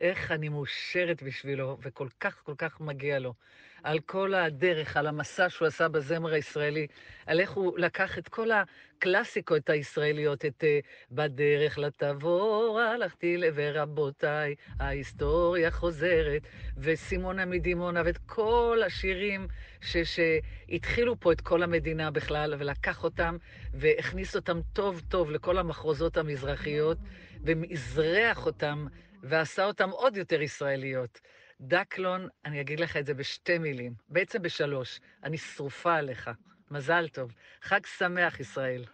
איך אני מאושרת בשבילו, וכל כך כל כך מגיע לו. על כל הדרך, על המסע שהוא עשה בזמר הישראלי, על איך הוא לקח את כל הקלאסיקות הישראליות, את uh, בדרך לתבור, הלכתי ורבותיי, ההיסטוריה חוזרת, וסימונה מדימונה, ואת כל השירים שהתחילו פה את כל המדינה בכלל, ולקח אותם והכניס אותם טוב טוב לכל המחרוזות המזרחיות, ומזרח אותם ועשה אותם עוד יותר ישראליות. דקלון, אני אגיד לך את זה בשתי מילים, בעצם בשלוש. אני שרופה עליך. מזל טוב. חג שמח, ישראל.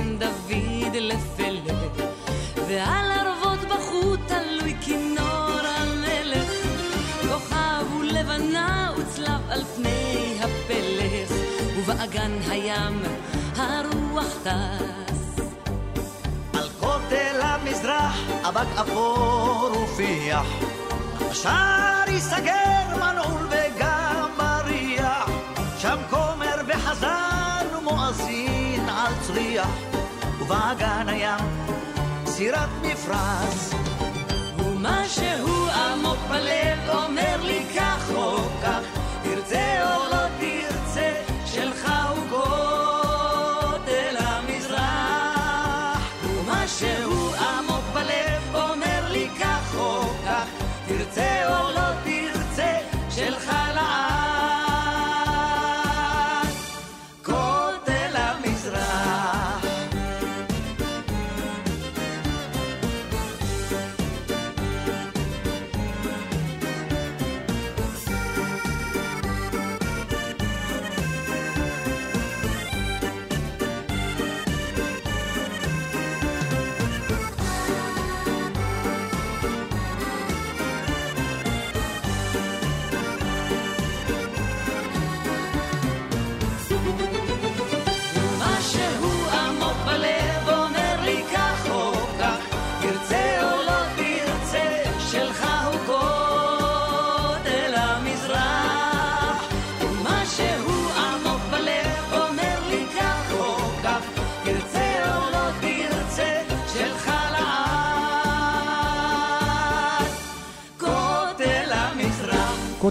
מגן דוד לפלא, ועל ערבות בחוט תלוי כינור המלך, כוכב ולבנה וצלב על פני הפלך, ובאגן הים הרוח טס. על כותל המזרח אבק אפור ופיח, השער ייסגר מנעול וגם בריח, שם כומר וחזן ומואזין על צריח, ובאגן הים סירת מפרש. ומשהו עמוק בלב אומר לי כך או כך, תרצה או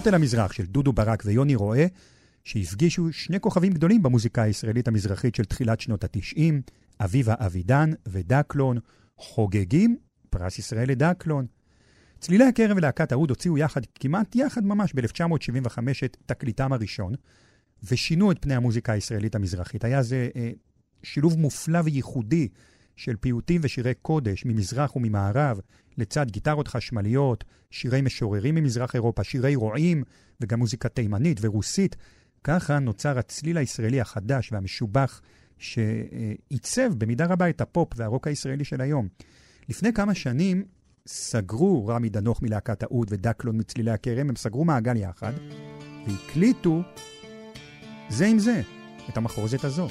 כותל המזרח של דודו ברק ויוני רואה, שהפגישו שני כוכבים גדולים במוזיקה הישראלית המזרחית של תחילת שנות התשעים, אביבה אבידן ודקלון, חוגגים פרס ישראל לדקלון. צלילי הכרם ולהקת האוד הוציאו יחד, כמעט יחד ממש, ב-1975 את תקליטם הראשון, ושינו את פני המוזיקה הישראלית המזרחית. היה זה אה, שילוב מופלא וייחודי של פיוטים ושירי קודש ממזרח וממערב, לצד גיטרות חשמליות, שירי משוררים ממזרח אירופה, שירי רועים, וגם מוזיקה תימנית ורוסית. ככה נוצר הצליל הישראלי החדש והמשובח, שעיצב במידה רבה את הפופ והרוק הישראלי של היום. לפני כמה שנים סגרו רמי דנוך מלהקת האוד ודקלון מצלילי הכרם, הם סגרו מעגל יחד, והקליטו זה עם זה את המחרוזת הזו.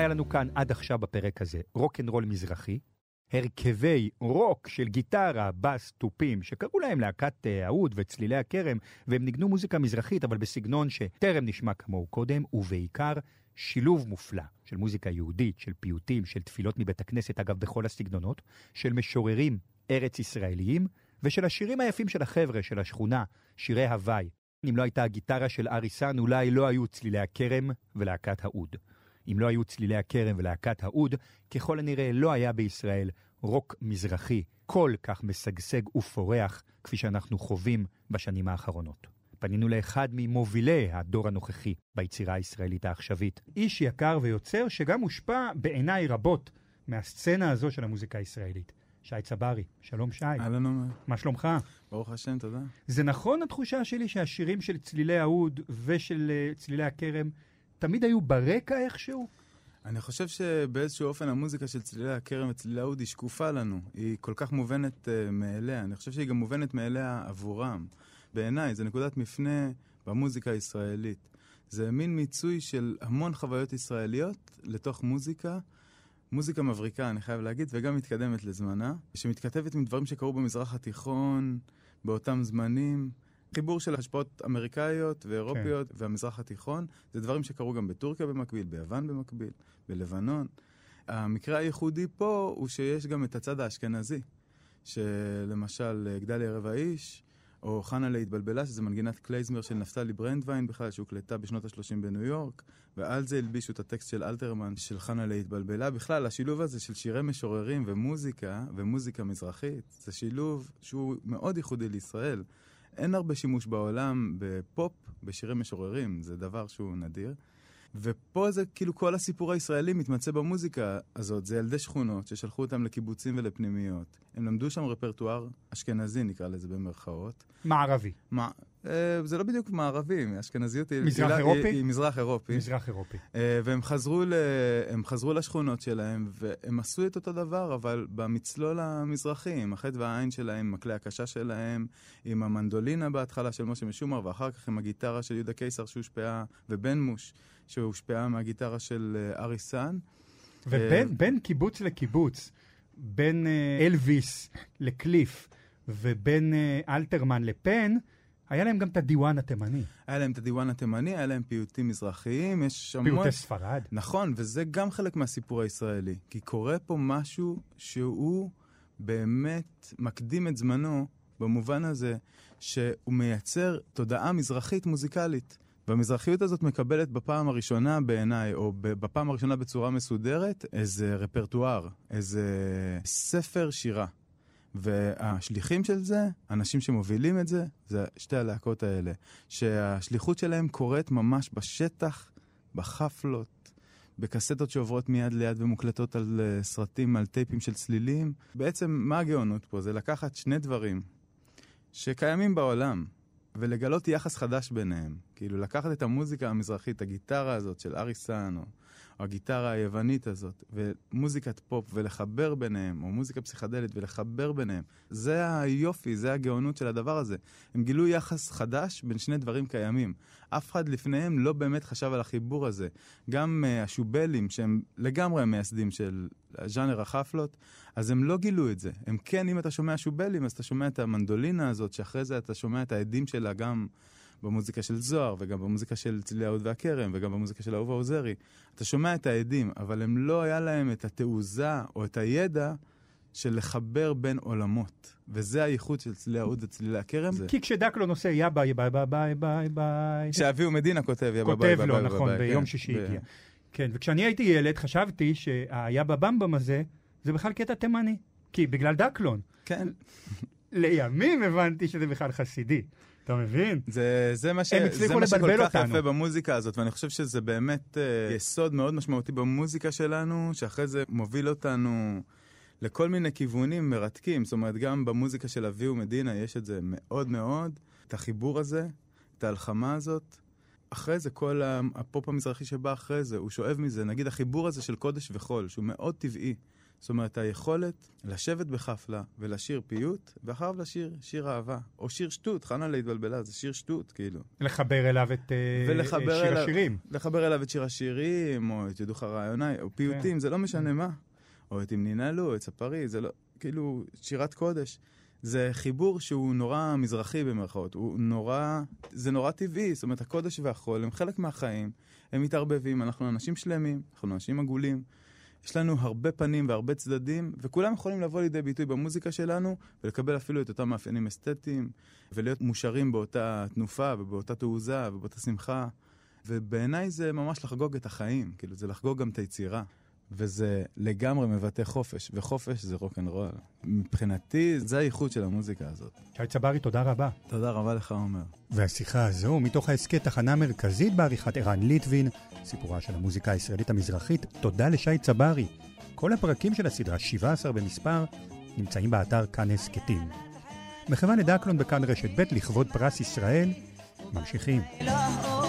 היה לנו כאן עד עכשיו בפרק הזה? רוקנרול מזרחי, הרכבי רוק של גיטרה, בס, תופים, שקראו להם להקת אה, האוד וצלילי הכרם, והם ניגנו מוזיקה מזרחית, אבל בסגנון שטרם נשמע כמוהו קודם, ובעיקר שילוב מופלא של מוזיקה יהודית, של פיוטים, של תפילות מבית הכנסת, אגב, בכל הסגנונות, של משוררים ארץ ישראליים, ושל השירים היפים של החבר'ה, של השכונה, שירי הוואי. אם לא הייתה הגיטרה של אריסן, אולי לא היו צלילי הכרם ולהקת האוד. אם לא היו צלילי הכרם ולהקת האוד, ככל הנראה לא היה בישראל רוק מזרחי כל כך משגשג ופורח כפי שאנחנו חווים בשנים האחרונות. פנינו לאחד ממובילי הדור הנוכחי ביצירה הישראלית העכשווית. איש יקר ויוצר שגם הושפע בעיניי רבות מהסצנה הזו של המוזיקה הישראלית. שי צברי, שלום שי. אהלן עומר. מה שלומך? ברוך השם, תודה. זה נכון התחושה שלי שהשירים של צלילי האוד ושל uh, צלילי הכרם תמיד היו ברקע איכשהו? אני חושב שבאיזשהו אופן המוזיקה של צלילי הכרם וצלילי האוד היא שקופה לנו. היא כל כך מובנת uh, מאליה. אני חושב שהיא גם מובנת מאליה עבורם. בעיניי, זו נקודת מפנה במוזיקה הישראלית. זה מין מיצוי של המון חוויות ישראליות לתוך מוזיקה. מוזיקה מבריקה, אני חייב להגיד, וגם מתקדמת לזמנה, שמתכתבת עם דברים שקרו במזרח התיכון, באותם זמנים. חיבור של השפעות אמריקאיות ואירופיות כן. והמזרח התיכון, זה דברים שקרו גם בטורקיה במקביל, ביוון במקביל, בלבנון. המקרה הייחודי פה הוא שיש גם את הצד האשכנזי, שלמשל גדליה ערב האיש, או חנה להתבלבלה, שזה מנגינת קלייזמר של נפתלי ברנדווין בכלל, שהוקלטה בשנות ה-30 בניו יורק, ועל זה הלבישו את הטקסט של אלתרמן, של חנה להתבלבלה. בכלל, השילוב הזה של שירי משוררים ומוזיקה, ומוזיקה מזרחית, זה שילוב שהוא מאוד ייחודי לישראל. אין הרבה שימוש בעולם בפופ, בשירי משוררים, זה דבר שהוא נדיר. ופה זה כאילו כל הסיפור הישראלי מתמצא במוזיקה הזאת. זה ילדי שכונות ששלחו אותם לקיבוצים ולפנימיות. הם למדו שם רפרטואר אשכנזי, נקרא לזה במרכאות. מערבי. מה, זה לא בדיוק מערבי, אשכנזיות היא... מזרח אירופי? היא, היא מזרח אירופי. מזרח אירופי. אה, והם חזרו, ל, חזרו לשכונות שלהם, והם עשו את אותו דבר, אבל במצלול המזרחי, עם החטא והעין שלהם, עם הכלי הקשה שלהם, עם המנדולינה בהתחלה של משה משומר, ואחר כך עם הגיטרה של יהודה קיסר שהושפעה, ובן מוש, שהושפעה מהגיטרה של אה, אריס סאן. ובין קיבוץ לקיבוץ, בין אלוויס לקליף, ובין אלתרמן לפן, היה להם גם את הדיוואן התימני. היה להם את הדיוואן התימני, היה להם פיוטים מזרחיים, יש המון... פיוטי ספרד. נכון, וזה גם חלק מהסיפור הישראלי. כי קורה פה משהו שהוא באמת מקדים את זמנו, במובן הזה שהוא מייצר תודעה מזרחית מוזיקלית. והמזרחיות הזאת מקבלת בפעם הראשונה בעיניי, או בפעם הראשונה בצורה מסודרת, איזה רפרטואר, איזה ספר שירה. והשליחים של זה, אנשים שמובילים את זה, זה שתי הלהקות האלה. שהשליחות שלהם קורית ממש בשטח, בחפלות, בקסטות שעוברות מיד ליד ומוקלטות על uh, סרטים, על טייפים של צלילים. בעצם, מה הגאונות פה? זה לקחת שני דברים שקיימים בעולם, ולגלות יחס חדש ביניהם. כאילו, לקחת את המוזיקה המזרחית, הגיטרה הזאת של אריסן, או הגיטרה היוונית הזאת, ומוזיקת פופ, ולחבר ביניהם, או מוזיקה פסיכדלית, ולחבר ביניהם, זה היופי, זה הגאונות של הדבר הזה. הם גילו יחס חדש בין שני דברים קיימים. אף אחד לפניהם לא באמת חשב על החיבור הזה. גם uh, השובלים, שהם לגמרי המייסדים של ז'אנר החפלות, אז הם לא גילו את זה. הם כן, אם אתה שומע שובלים, אז אתה שומע את המנדולינה הזאת, שאחרי זה אתה שומע את העדים שלה גם במוזיקה של זוהר, וגם במוזיקה של צלילי האוד והכרם, וגם במוזיקה של אהובה עוזרי. אתה שומע את העדים, אבל הם לא היה להם את התעוזה או את הידע של לחבר בין עולמות. וזה הייחוד של צלילי האוד וצלילי הכרם. כי כשדקלון עושה יא ביי ביי ביי ביי ביי ביי... כשאביהו מדינה כותב יא ביי ביי כותב לו, נכון, ביום שישי הגיע. כן, וכשאני הייתי ילד חשבתי שהיא בבמבם הזה זה בכלל קטע תימני. כי בגלל דקלון. כן. לימים הבנתי שזה בכלל חסידי. אתה מבין? זה, זה מה, ש... זה מה שכל כך אותנו. יפה במוזיקה הזאת, ואני חושב שזה באמת אה, יסוד מאוד משמעותי במוזיקה שלנו, שאחרי זה מוביל אותנו לכל מיני כיוונים מרתקים. זאת אומרת, גם במוזיקה של אביהו מדינה יש את זה מאוד מאוד, את החיבור הזה, את ההלחמה הזאת. אחרי זה, כל הפופ המזרחי שבא אחרי זה, הוא שואב מזה, נגיד החיבור הזה של קודש וחול, שהוא מאוד טבעי. זאת אומרת, היכולת לשבת בחפלה ולשיר פיוט, ואחריו לשיר שיר אהבה. או שיר שטות, חנה להתבלבלה, זה שיר שטות, כאילו. לחבר אליו את אה, ולחבר שיר אליו, השירים. לחבר אליו את שיר השירים, או את ידוך הרעיוני, או פיוטים, כן. זה לא משנה מה. או את אם ננעלו, את ספרי, זה לא, כאילו, שירת קודש. זה חיבור שהוא נורא מזרחי במרכאות, הוא נורא, זה נורא טבעי, זאת אומרת, הקודש והחול הם חלק מהחיים, הם מתערבבים, אנחנו אנשים שלמים, אנחנו אנשים עגולים. יש לנו הרבה פנים והרבה צדדים, וכולם יכולים לבוא לידי ביטוי במוזיקה שלנו, ולקבל אפילו את אותם מאפיינים אסתטיים, ולהיות מושרים באותה תנופה ובאותה תעוזה ובאותה שמחה. ובעיניי זה ממש לחגוג את החיים, כאילו זה לחגוג גם את היצירה. וזה לגמרי מבטא חופש, וחופש זה רוק אנד רול. מבחינתי, זה הייחוד של המוזיקה הזאת. שי צברי, תודה רבה. תודה רבה לך, עומר. והשיחה הזו, מתוך ההסכת תחנה מרכזית בעריכת ערן ליטבין, סיפורה של המוזיקה הישראלית המזרחית, תודה לשי צברי. כל הפרקים של הסדרה, 17 במספר, נמצאים באתר כאן הסכתים. מחווה לדקלון בכאן רשת ב' לכבוד פרס ישראל, ממשיכים. לא.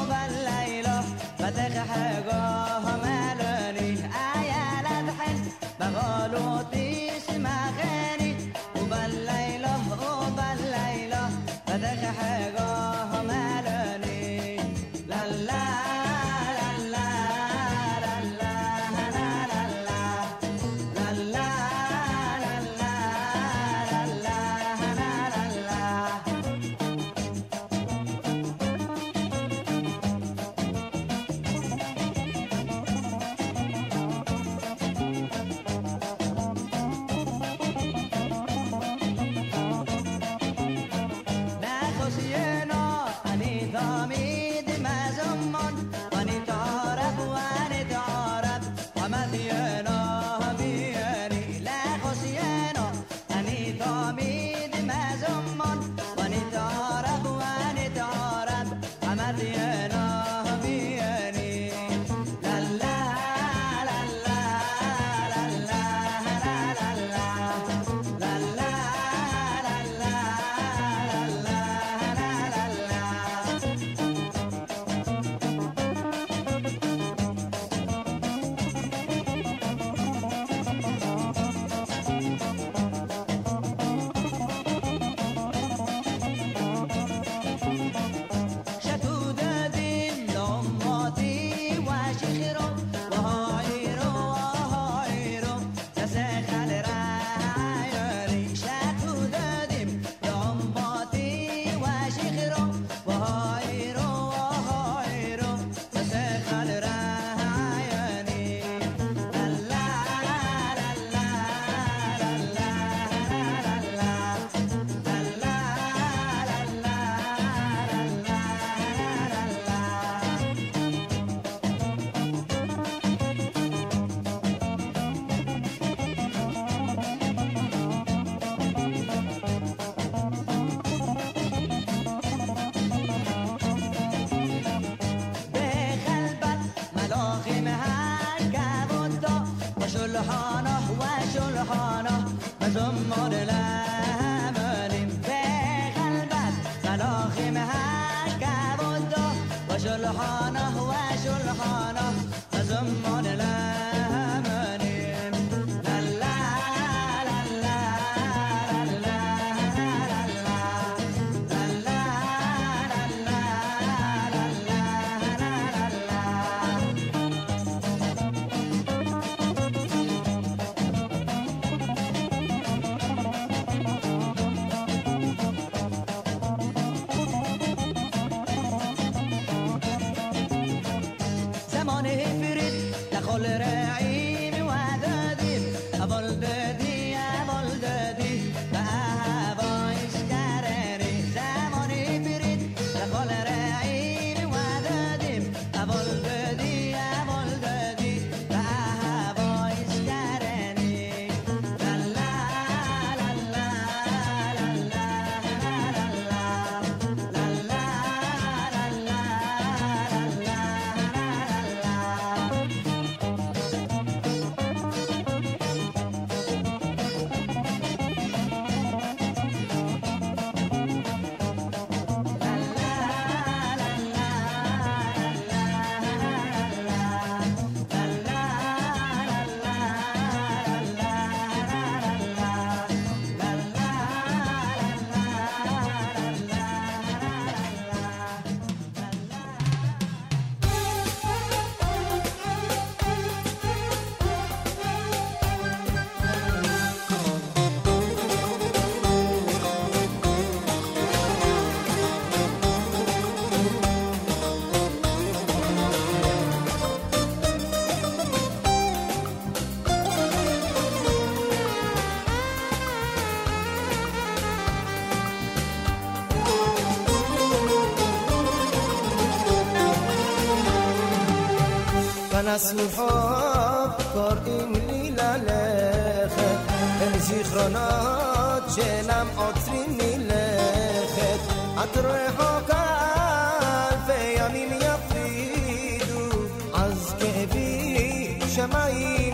הסמוכות קוראים לי ללכת, הם זיכרונות שאינם עוצרים מלכת. את רחוקה אלפי ימים יפרידו, אז כאבי שמיים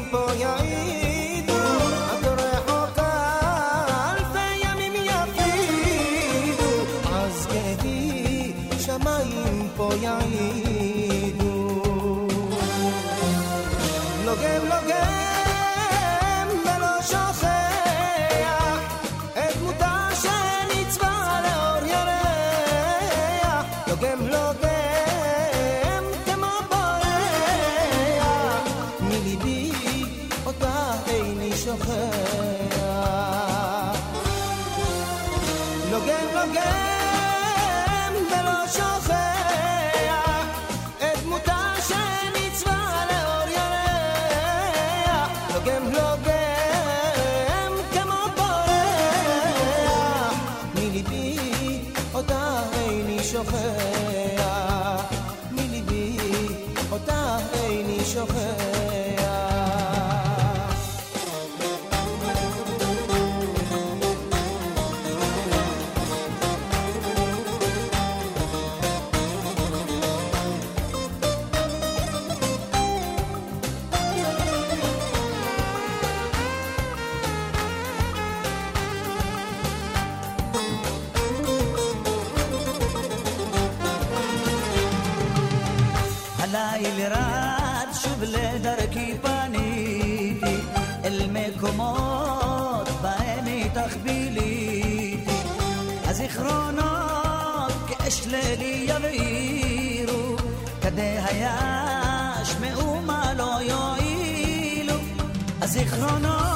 היה, שמעו מה לא יועילו, הזיכרונות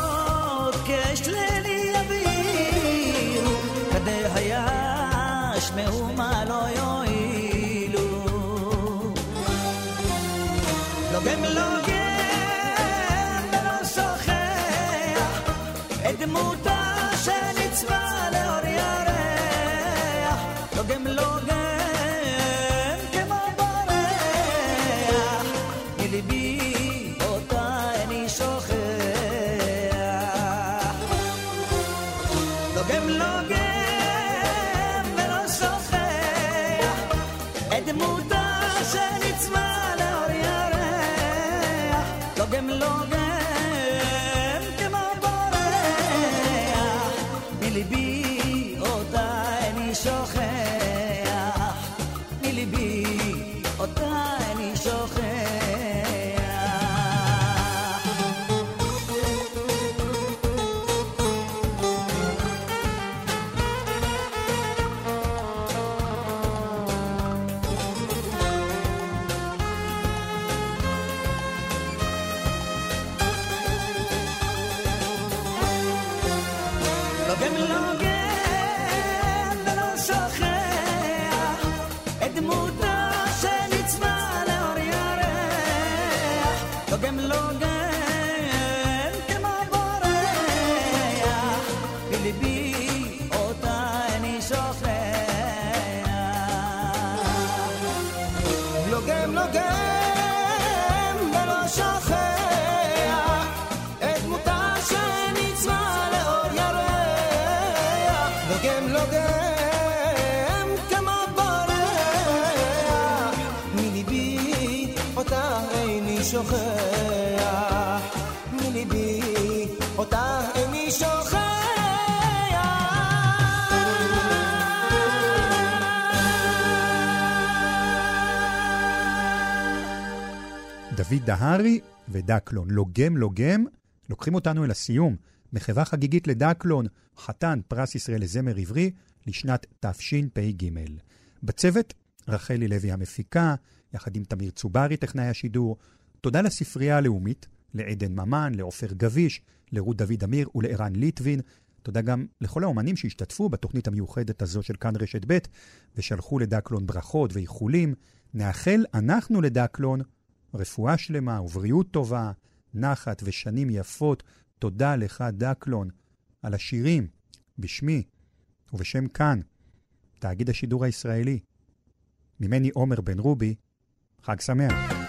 דהרי ודקלון, לוגם לוגם, לוקחים אותנו אל הסיום. מחווה חגיגית לדקלון, חתן פרס ישראל לזמר עברי לשנת תשפ"ג. בצוות, רחלי לוי המפיקה, יחד עם תמיר צוברי, טכנאי השידור. תודה לספרייה הלאומית, לעדן ממן, לעופר גביש, לרות דוד אמיר ולערן ליטבין. תודה גם לכל האומנים שהשתתפו בתוכנית המיוחדת הזו של כאן רשת ב' ושלחו לדקלון ברכות ואיחולים. נאחל אנחנו לדקלון רפואה שלמה ובריאות טובה, נחת ושנים יפות. תודה לך, דקלון, על השירים, בשמי ובשם כאן, תאגיד השידור הישראלי. ממני עומר בן רובי, חג שמח.